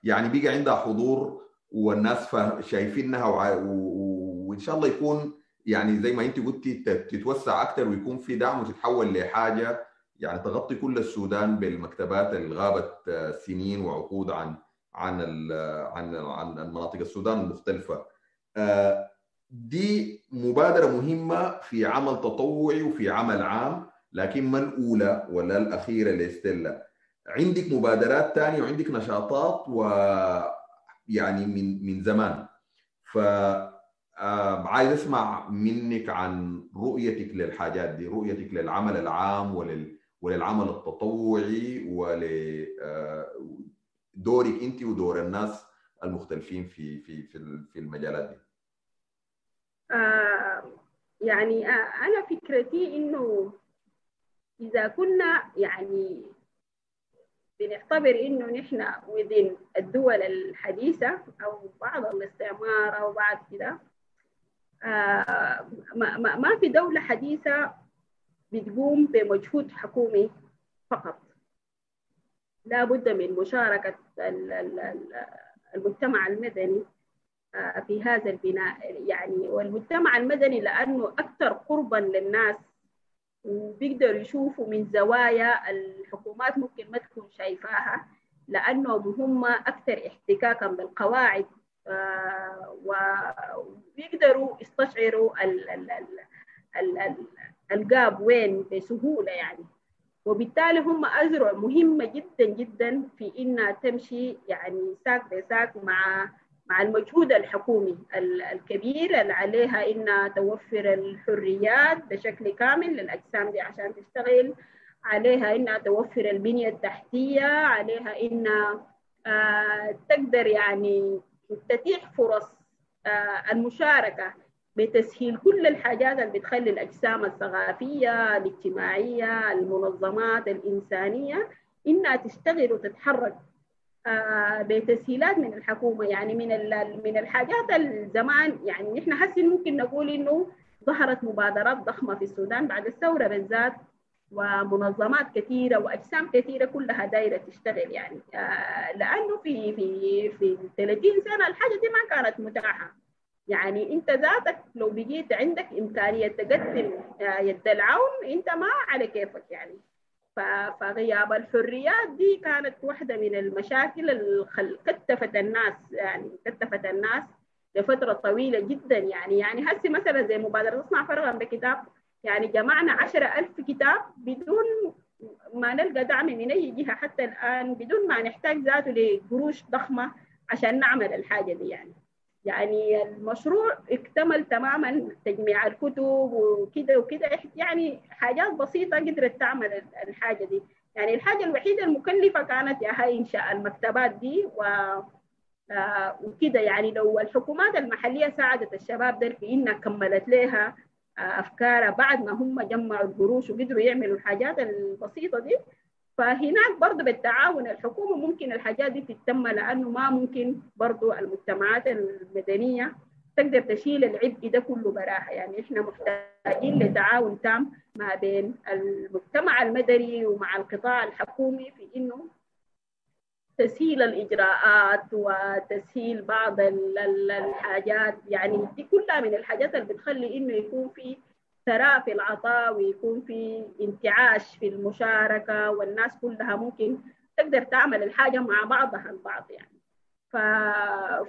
يعني بقى عندها حضور والناس شايفينها وان شاء الله يكون يعني زي ما انت قلتي تتوسع أكثر ويكون في دعم وتتحول لحاجة يعني تغطي كل السودان بالمكتبات اللي غابت سنين وعقود عن عن عن عن المناطق السودان المختلفة. دي مبادرة مهمة في عمل تطوعي وفي عمل عام لكن ما الأولى ولا الأخيرة لستيلا عندك مبادرات ثانية وعندك نشاطات و يعني من من زمان. ف عايز أسمع منك عن رؤيتك للحاجات دي رؤيتك للعمل العام ولل وللعمل التطوعي ولدورك أنت ودور الناس المختلفين في في في المجالات دي. آه يعني آه أنا فكرتي إنه إذا كنا يعني بنعتبر إنه نحن وذين الدول الحديثة أو بعض الاستعمار أو بعد كده آه ما, ما, في دولة حديثة بتقوم بمجهود حكومي فقط. لا بد من مشاركة المجتمع المدني في هذا البناء. يعني والمجتمع المدني لأنه أكثر قربا للناس وبيقدروا يشوفوا من زوايا الحكومات ممكن ما تكون شايفاها لأنهم هم أكثر احتكاكا بالقواعد وبيقدروا يستشعروا ال ال ال ال الجاب وين بسهولة يعني. وبالتالي هم أزرع مهمة جدا جدا في إنها تمشي يعني ساق بساق مع مع المجهود الحكومي الكبير اللي عليها إنها توفر الحريات بشكل كامل للأجسام دي عشان تشتغل. عليها إنها توفر البنية التحتية. عليها إنها آه تقدر يعني تتيح فرص آه المشاركة بتسهيل كل الحاجات اللي بتخلي الأجسام الثقافية الاجتماعية المنظمات الإنسانية إنها تشتغل وتتحرك آه بتسهيلات من الحكومة. يعني من من الحاجات الزمان يعني نحن هسه ممكن نقول إنه ظهرت مبادرات ضخمة في السودان بعد الثورة بالذات ومنظمات كثيرة وأجسام كثيرة كلها دايرة تشتغل يعني. آه لأنه في في في 30 سنة الحاجة دي ما كانت متاحة. يعني أنت ذاتك لو بقيت عندك إمكانية تقدم يد العون أنت ما على كيفك يعني. فغياب الحريات دي كانت واحدة من المشاكل اللي كتفت الناس يعني كتفت الناس لفترة طويلة جدا يعني. يعني هسه مثلا زي مبادرة تصنع فرغا بكتاب يعني جمعنا عشرة ألف كتاب بدون ما نلقى دعم من أي جهة حتى الآن بدون ما نحتاج ذاته لقروش ضخمة عشان نعمل الحاجة دي يعني. يعني المشروع اكتمل تماما تجميع الكتب وكده وكده. يعني حاجات بسيطة قدرت تعمل الحاجة دي. يعني الحاجة الوحيدة المكلفة كانت يا هاي إنشاء المكتبات دي و آه وكده يعني. لو الحكومات المحلية ساعدت الشباب ده في إنها كملت لها أفكارها بعد ما هم جمعوا القروش وقدروا يعملوا الحاجات البسيطة دي فهناك برضه بالتعاون الحكومة ممكن الحاجات دي تتم لأنه ما ممكن برضه المجتمعات المدنية تقدر تشيل العبء ده كله براها. يعني إحنا محتاجين لتعاون تام ما بين المجتمع المدني ومع القطاع الحكومي في إنه تسهيل الإجراءات وتسهيل بعض الحاجات يعني دي كلها من الحاجات اللي بتخلي إنه يكون في ثراء في العطاء ويكون في انتعاش في المشاركة والناس كلها ممكن تقدر تعمل الحاجة مع بعضها البعض يعني. ف...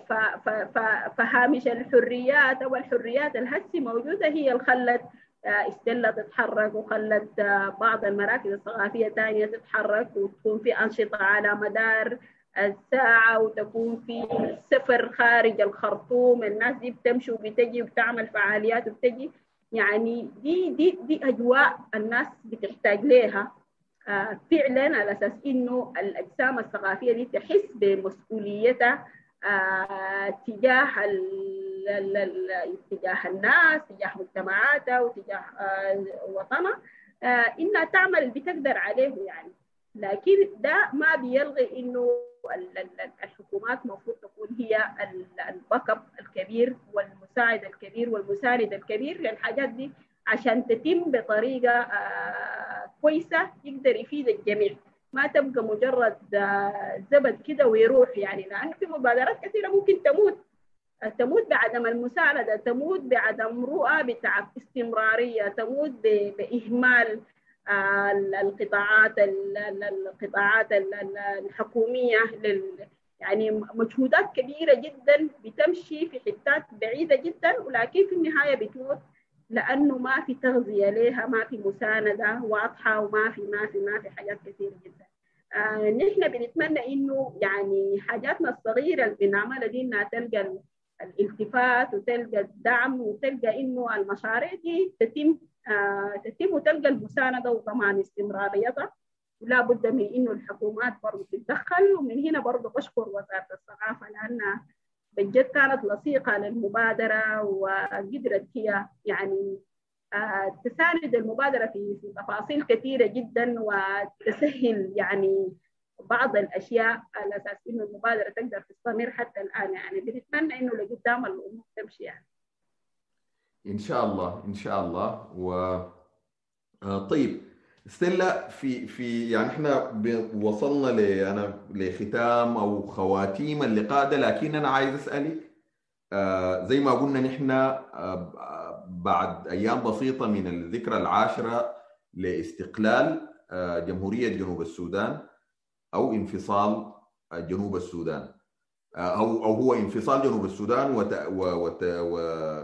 ف... ف... فهامش الحريات أو الحريات الهسي موجودة هي اللي خلت إستيلا تتحرك وخلت بعض المراكز الثقافية الثانية تتحرك وتكون في أنشطة على مدار الساعة وتكون في سفر خارج الخرطوم. الناس دي بتمشي وبتجي وبتعمل فعاليات وبتجي. يعني دي دي دي أجواء الناس بتحتاج لها آه فعلا على أساس إنه الأجسام الثقافية دي تحس بمسؤوليتها آه تجاه تجاه الناس تجاه مجتمعاتها وتجاه آه وطنها آه إنها تعمل اللي بتقدر عليه يعني. لكن ده ما بيلغي إنه الحكومات المفروض تكون هي الباك أب الكبير والمساعد الكبير والمساند الكبير للحاجات دي عشان تتم بطريقة آه كويسة يقدر يفيد الجميع. ما تبقى مجرد زبد كده ويروح يعني. لأن في مبادرات كثيرة ممكن تموت. تموت بعدم المساعدة تموت بعدم رؤى بتاع استمرارية تموت بإهمال القطاعات القطاعات الحكومية يعني مجهودات كبيرة جدا بتمشي في حتات بعيدة جدا ولكن في النهاية بتموت لأنه ما في تغذية لها ما في مساندة واضحة وما في ما في ما في حاجات كثيرة جدا. آه نحن بنتمنى إنه يعني حاجاتنا الصغيرة اللي بنعملها دي انها تلقى الالتفات وتلقى الدعم وتلقى إنه المشاريع دي تتم آه تتم وتلقى المساندة وضمان استمراريتها ولا بد من إنه الحكومات برضه تتدخل. ومن هنا برضه بشكر وزارة الثقافه لانها بجد كانت لصيقة للمبادرة وقدرت هي يعني آه تساند المبادرة في تفاصيل كثيرة جدا وتسهل يعني بعض الأشياء على أساس إنه المبادرة تقدر تستمر حتى الآن. يعني بنتمنى إنه لقدام الأمور تمشي يعني. إن شاء الله إن شاء الله. و آه طيب ستيلا في في يعني إحنا وصلنا ل أنا لختام أو خواتيم اللقاء ده لكن أنا عايز أسألك آه زي ما قلنا نحن آه بعد أيام بسيطة من الذكرى العاشرة لإستقلال آه جمهورية جنوب السودان أو انفصال جنوب السودان. أو أو هو انفصال جنوب السودان وت وت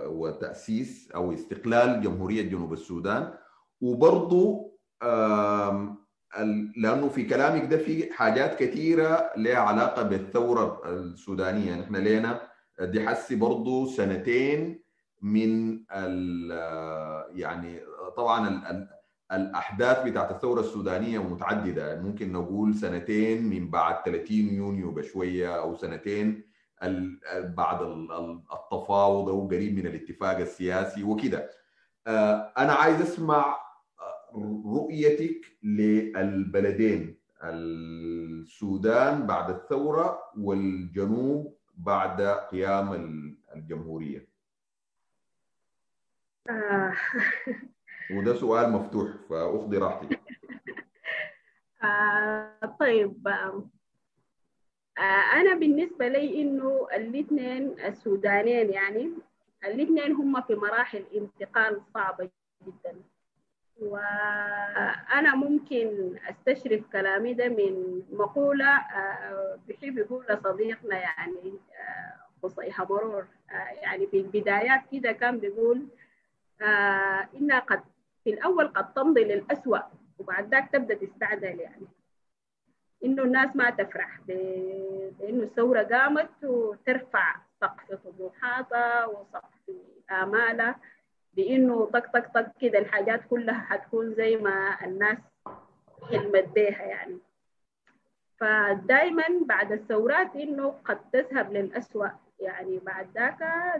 وتأسيس أو استقلال جمهورية جنوب السودان. وبرضه لأنه في كلامك ده في حاجات كثيرة لها علاقة بالثورة السودانية. نحن لنا دي حسي برضه سنتين من يعني طبعا الأحداث بتاعت الثورة السودانية متعددة. ممكن نقول سنتين من بعد 30 يونيو بشوية أو سنتين بعد التفاوض أو قريب من الاتفاق السياسي وكده. أنا عايز أسمع رؤيتك للبلدين السودان بعد الثورة والجنوب بعد قيام الجمهورية. [laughs] وده سؤال مفتوح فاخذي راحتك [laughs] آه طيب آه أنا بالنسبة لي إنه الاثنين السودانين يعني الاثنين هم في مراحل انتقال صعبة جدا. وأنا ممكن أستشرف كلامي ده من مقولة آه بحب يقولها صديقنا يعني قصي مرور يعني في البدايات كده كان بيقول انها قد في الأول قد تمضي للأسوأ وبعد ذاك تبدأ تستعدل يعني. إنه الناس ما تفرح بإنه الثورة قامت وترفع سقف طموحاتها وسقف آمالها بإنه طق طق طق كده الحاجات كلها حتكون زي ما الناس حلمت بيها يعني. فدائما بعد الثورات إنه قد تذهب للأسوأ يعني بعد ذاك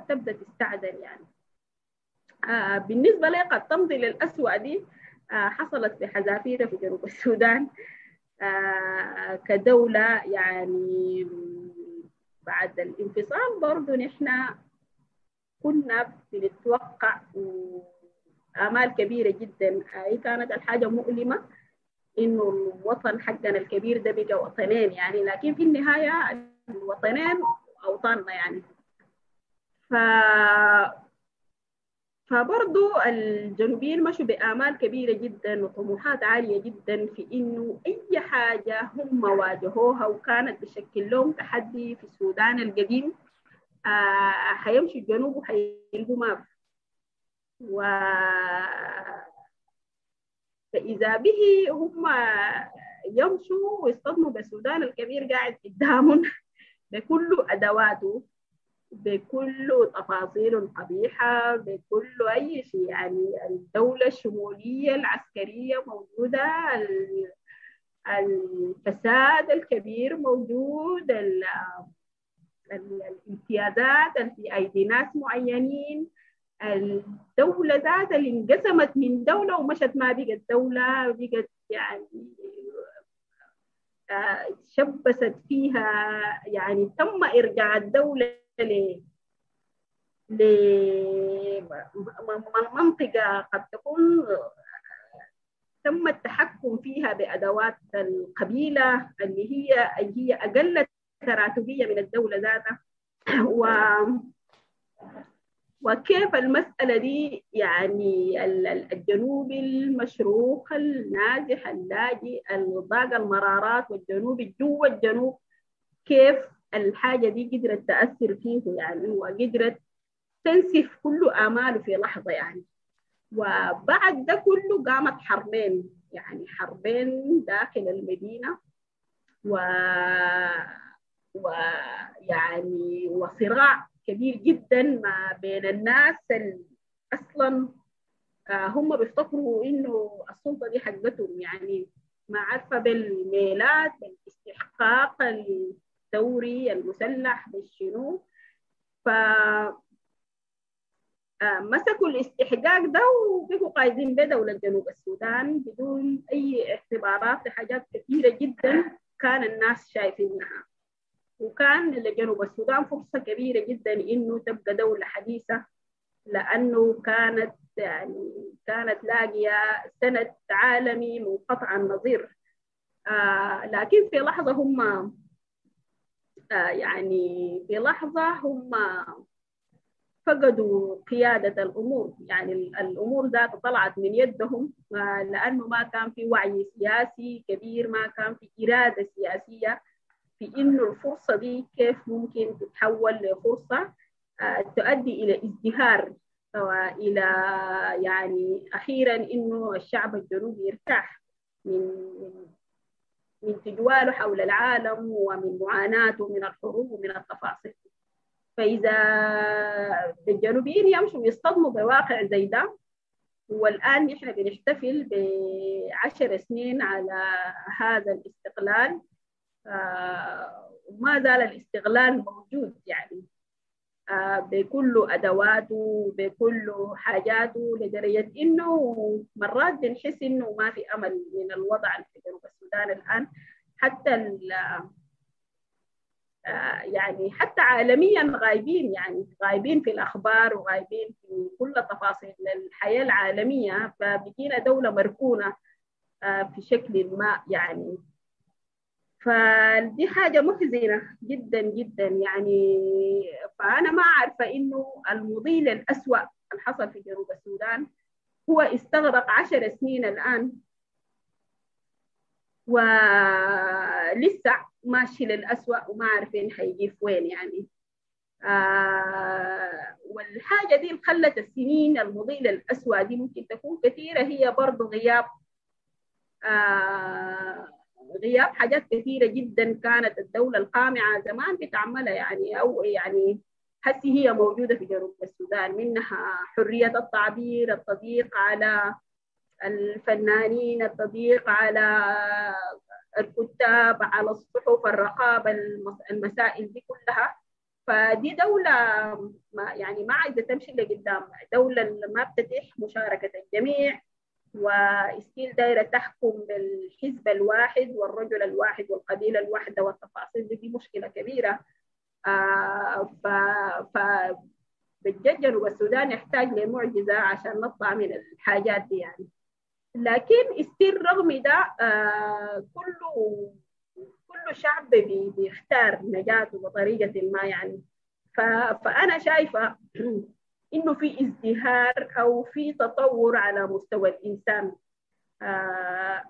تبدأ تستعدل يعني. بالنسبة لي قد تمضي للأسوأ دي آه حصلت في حذافيرة في جنوب [laughs] السودان آه كدولة يعني بعد الانفصال برضو نحن كنا بنتوقع آمال كبيرة جدا. هي كانت الحاجة مؤلمة إنه الوطن حقنا الكبير ده بقى وطنين يعني لكن في النهاية الوطنين أوطاننا يعني. ف فبرضو الجنوبيين مشوا بآمال كبيرة جدا وطموحات عالية جدا في إنه أي حاجة هم واجهوها وكانت بشكل لهم تحدي في السودان القديم آه حيمشوا الجنوب وحيلقوا ما و فإذا به هم يمشوا ويصطدموا بالسودان الكبير قاعد قدامهم [laughs] بكل أدواته. بكل تفاصيل قبيحة بكل أي شيء. يعني الدولة الشمولية العسكرية موجودة الفساد الكبير موجود الامتيازات في أيدي ناس معينين. الدولة ذاتها اللي انقسمت من دولة ومشت ما بقت دولة بقت يعني شبست فيها يعني تم إرجاع الدولة ل لمنطقة قد تكون تم التحكم فيها بأدوات القبيلة اللي هي هي أقل تراتبية من الدولة ذاتها. و وكيف المسألة دي يعني الجنوب المشروخ النازح اللاجئ الضاق المرارات والجنوب جوا الجنوب كيف الحاجة دي قدرت تأثر فيه يعني وقدرت تنسف كل آماله في لحظة يعني. وبعد ده كله قامت حربين يعني حربين داخل المدينة و ويعني وصراع كبير جدا ما بين الناس أصلا هم بيفتكروا إنه السلطة دي حقتهم. يعني ما عارفة بالميلاد بالاستحقاق الثوري المسلح بالشنو. ف مسكوا الاستحقاق ده وبقوا قايدين بدولة جنوب السودان بدون أي اعتبارات لحاجات كثيرة جدا كان الناس شايفينها. وكان لجنوب السودان فرصة كبيرة جدا إنه تبقى دولة حديثة لأنه كانت يعني كانت لاقية سند عالمي منقطع النظير آه لكن في لحظة هم آه يعني في لحظة هم فقدوا قيادة الأمور. يعني الأمور ذات طلعت من يدهم آه لأنه ما كان في وعي سياسي كبير ما كان في إرادة سياسية. في إنه الفرصة دي كيف ممكن تتحول لفرصة تؤدي إلى ازدهار والى يعني أخيرا إنه الشعب الجنوبي يرتاح من من تجواله حول العالم ومن معاناته من الحروب ومن التفاصيل. فإذا الجنوبيين يمشوا يصطدموا بواقع زي ده والآن نحن بنحتفل بعشر سنين على هذا الاستقلال. وما زال الاستغلال موجود يعني. بكل أدواته بكل حاجاته لدرجة إنه مرات بنحس إنه ما في أمل من الوضع في جنوب السودان الآن. حتى يعني حتى عالميا غايبين يعني غايبين في الأخبار وغايبين في كل تفاصيل الحياة العالمية. فبقينا دولة مركونة في شكل ما يعني. فدي حاجة محزنة جدا جدا. يعني فأنا ما عارفة إنه المضي للأسوأ اللي حصل في جنوب السودان هو استغرق عشر سنين الآن ولسه ماشي للأسوأ وما عارفين حيجي في وين يعني. آه والحاجة دي اللي خلت السنين المضي للأسوأ دي ممكن تكون كثيرة. هي برضو غياب آه غياب حاجات كثيرة جدا كانت الدولة القامعة زمان بتعملها يعني أو يعني هسي هي موجودة في جنوب السودان منها حرية التعبير التضييق على الفنانين التضييق على الكتاب على الصحف الرقابة المسائل دي كلها. فدي دولة ما يعني ما عايزة تمشي لقدام دولة ما بتتيح مشاركة الجميع. وستيل دايرة تحكم بالحزب الواحد والرجل الواحد والقبيلة الواحدة والتفاصيل دي, مشكلة كبيرة. آه ف ف السودان يحتاج لمعجزة عشان نطلع من الحاجات دي يعني. لكن ستيل رغم ده آه كله كل شعب بي بيختار نجاته بطريقة ما يعني. فأنا شايفة إنه في ازدهار أو في تطور على مستوى الإنسان. آه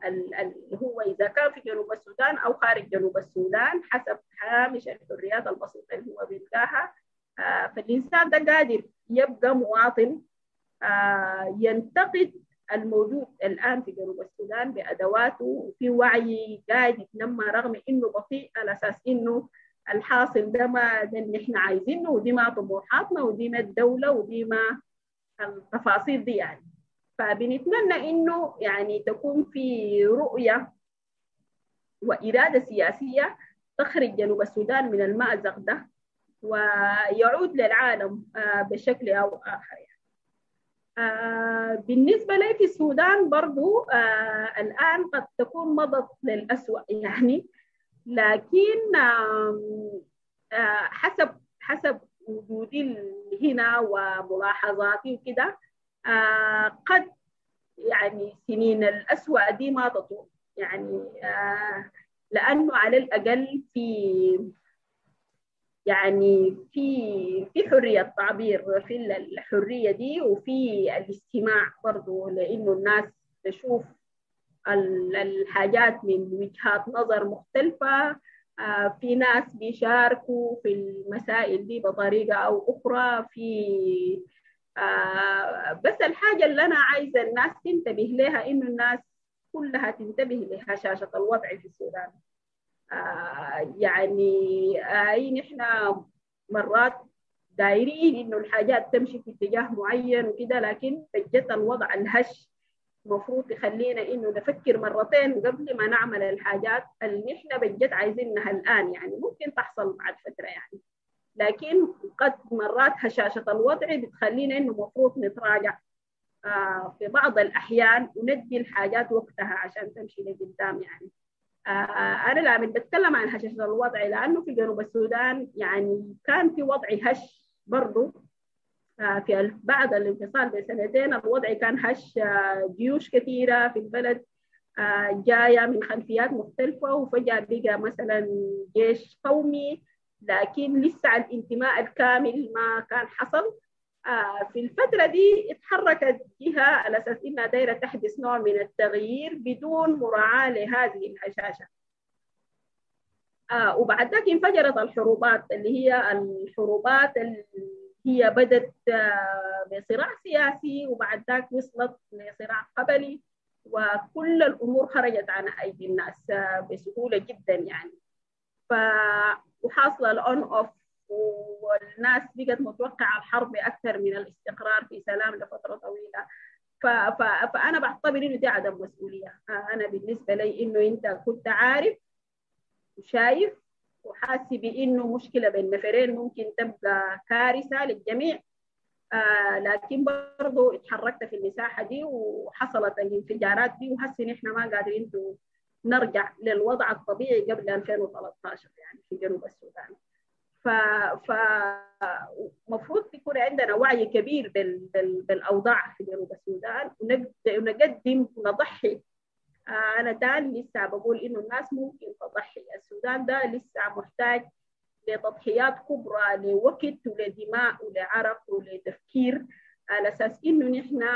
هو إذا كان في جنوب السودان أو خارج جنوب السودان حسب هامش الحريات البسيطة اللي هو بيلقاها آه فالإنسان ده قادر يبقى مواطن آه ينتقد الموجود الآن في جنوب السودان بأدواته وفي وعي قاعد يتنمى رغم إنه بطيء على أساس إنه الحاصل ده ما ده اللي إحنا عايزينه ودي ما طموحاتنا ودي ما الدولة ودي ما التفاصيل دي يعني فبنتمنى إنه يعني تكون في رؤية وإرادة سياسية تخرج جنوب السودان من المأزق ده ويعود للعالم بشكل أو آخر يعني. بالنسبة لي في السودان برضو الآن قد تكون مضت للأسوأ يعني لكن حسب حسب وجودي هنا وملاحظاتي وكده قد يعني سنين الأسوأ دي ما تطول. يعني لأنه على الأقل في يعني في في حرية تعبير في الحرية دي وفي الاستماع برضو لأنه الناس تشوف الحاجات من وجهات نظر مختلفة في ناس بيشاركوا في المسائل دي بطريقة أو أخرى في بس الحاجة اللي أنا عايزة الناس تنتبه لها إنه الناس كلها تنتبه لهشاشة الوضع في السودان. يعني أي نحن مرات دايرين إنه الحاجات تمشي في اتجاه معين وكده لكن بجد الوضع الهش المفروض يخلينا إنه نفكر مرتين قبل ما نعمل الحاجات اللي إحنا بجد عايزينها الآن يعني. ممكن تحصل بعد فترة يعني. لكن قد مرات هشاشة الوضع بتخلينا إنه المفروض نتراجع آه في بعض الأحيان وندي الحاجات وقتها عشان تمشي لقدام يعني. آه أنا لما بتكلم عن هشاشة الوضع لأنه في جنوب السودان يعني كان في وضع هش برضه في بعد الانفصال بسنتين الوضع كان هش جيوش كثيرة في البلد جاية من خلفيات مختلفة وفجأة بقى مثلا جيش قومي لكن لسه الانتماء الكامل ما كان حصل. في الفترة دي اتحركت جهة على أساس إنها دايرة تحدث نوع من التغيير بدون مراعاة لهذه الهشاشة. وبعد ذلك انفجرت الحروبات اللي هي الحروبات هي بدت بصراع سياسي وبعد ذاك وصلت لصراع قبلي وكل الأمور خرجت عن أيدي الناس بسهولة جدا يعني. ف وحاصلة الأون أوف والناس بقت متوقعة الحرب أكثر من الاستقرار في سلام لفترة طويلة. ف... ف... فأنا بعتبر إنه دي عدم مسؤولية. أنا بالنسبة لي إنه أنت كنت عارف وشايف وحاسس بانه مشكلة بين نفرين ممكن تبقى كارثة للجميع. آه لكن برضه اتحركت في المساحة دي وحصلت الانفجارات دي وهسه نحن ما قادرين نرجع للوضع الطبيعي قبل 2013 يعني في جنوب السودان. ف ف المفروض يكون عندنا وعي كبير بال... بال... بالأوضاع في جنوب السودان ونقدم ونضحي أنا تاني لسه بقول إنه الناس ممكن تضحي. السودان ده لسه محتاج لتضحيات كبرى لوقت ولدماء ولعرق ولتفكير على أساس إنه نحن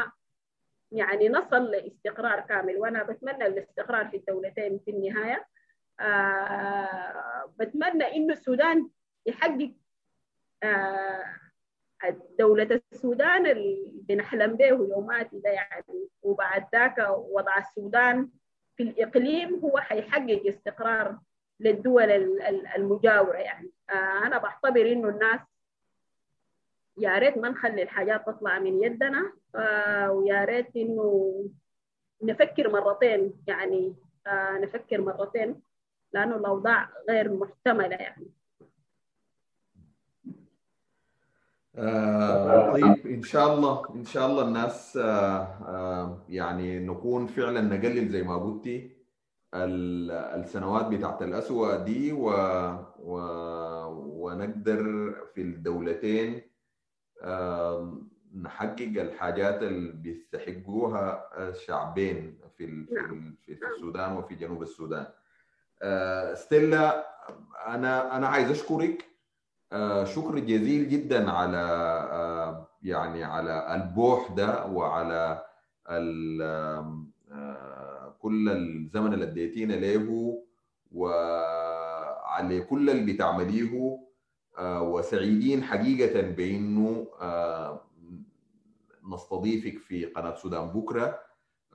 يعني نصل لاستقرار كامل. وأنا بتمنى الاستقرار في الدولتين في النهاية. آه بتمنى إنه السودان يحقق آه دولة السودان اللي بنحلم به يوماتي ده يعني وبعد ذاك وضع السودان في الإقليم هو حيحقق استقرار للدول المجاورة يعني. آه أنا بعتبر إنه الناس يا ريت ما نخلي الحاجات تطلع من يدنا آه ويا ريت إنه نفكر مرتين يعني آه نفكر مرتين لأنه الأوضاع غير محتملة يعني. آه طيب إن شاء الله إن شاء الله الناس آه آه يعني نكون فعلا نقلل زي ما قلتي السنوات بتاعت الأسوأ دي و... و... ونقدر في الدولتين نحقق الحاجات اللي بيستحقوها الشعبين في. في السودان وفي جنوب السودان ستيلا أنا أنا عايز أشكرك شكر جزيل جدا على يعني على البوح ده وعلى كل الزمن اللي اديتينا له وعلى كل اللي بتعمليه وسعيدين حقيقة بأنه نستضيفك في قناة سودان بكرة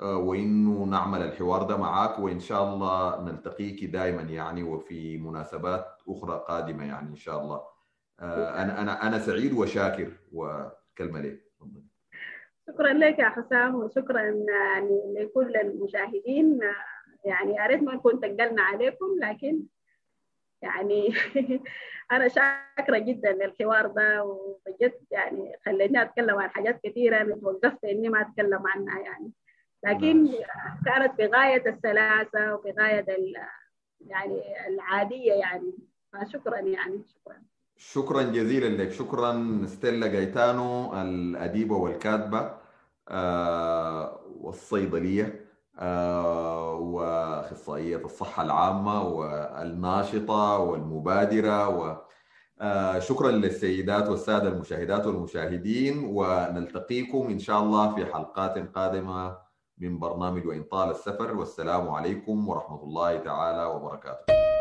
وإنه نعمل الحوار ده معاك وإن شاء الله نلتقيك دائما يعني وفي مناسبات أخرى قادمة يعني إن شاء الله. أنا أنا أنا سعيد وشاكر وكلمة لك شكرا لك يا حسام وشكرا يعني لكل المشاهدين. يعني يا ريت ما نكون تقلنا عليكم لكن يعني [laughs] أنا شاكرة جدا للحوار ده وبجد يعني خليني أتكلم عن حاجات كثيرة أنا توقفت إني ما أتكلم عنها يعني. لكن كانت بغاية السلاسة وبغاية يعني العادية يعني. فشكرا يعني شكرا. شكرا جزيلا لك. شكرا ستيلا جايتانو الأديبة والكاتبة آه والصيدلية آه وأخصائية الصحة العامة والناشطة والمبادرة و آه شكرا للسيدات والسادة المشاهدات والمشاهدين. ونلتقيكم إن شاء الله في حلقات قادمة من برنامج وإن طال السفر. والسلام عليكم ورحمة الله تعالى وبركاته.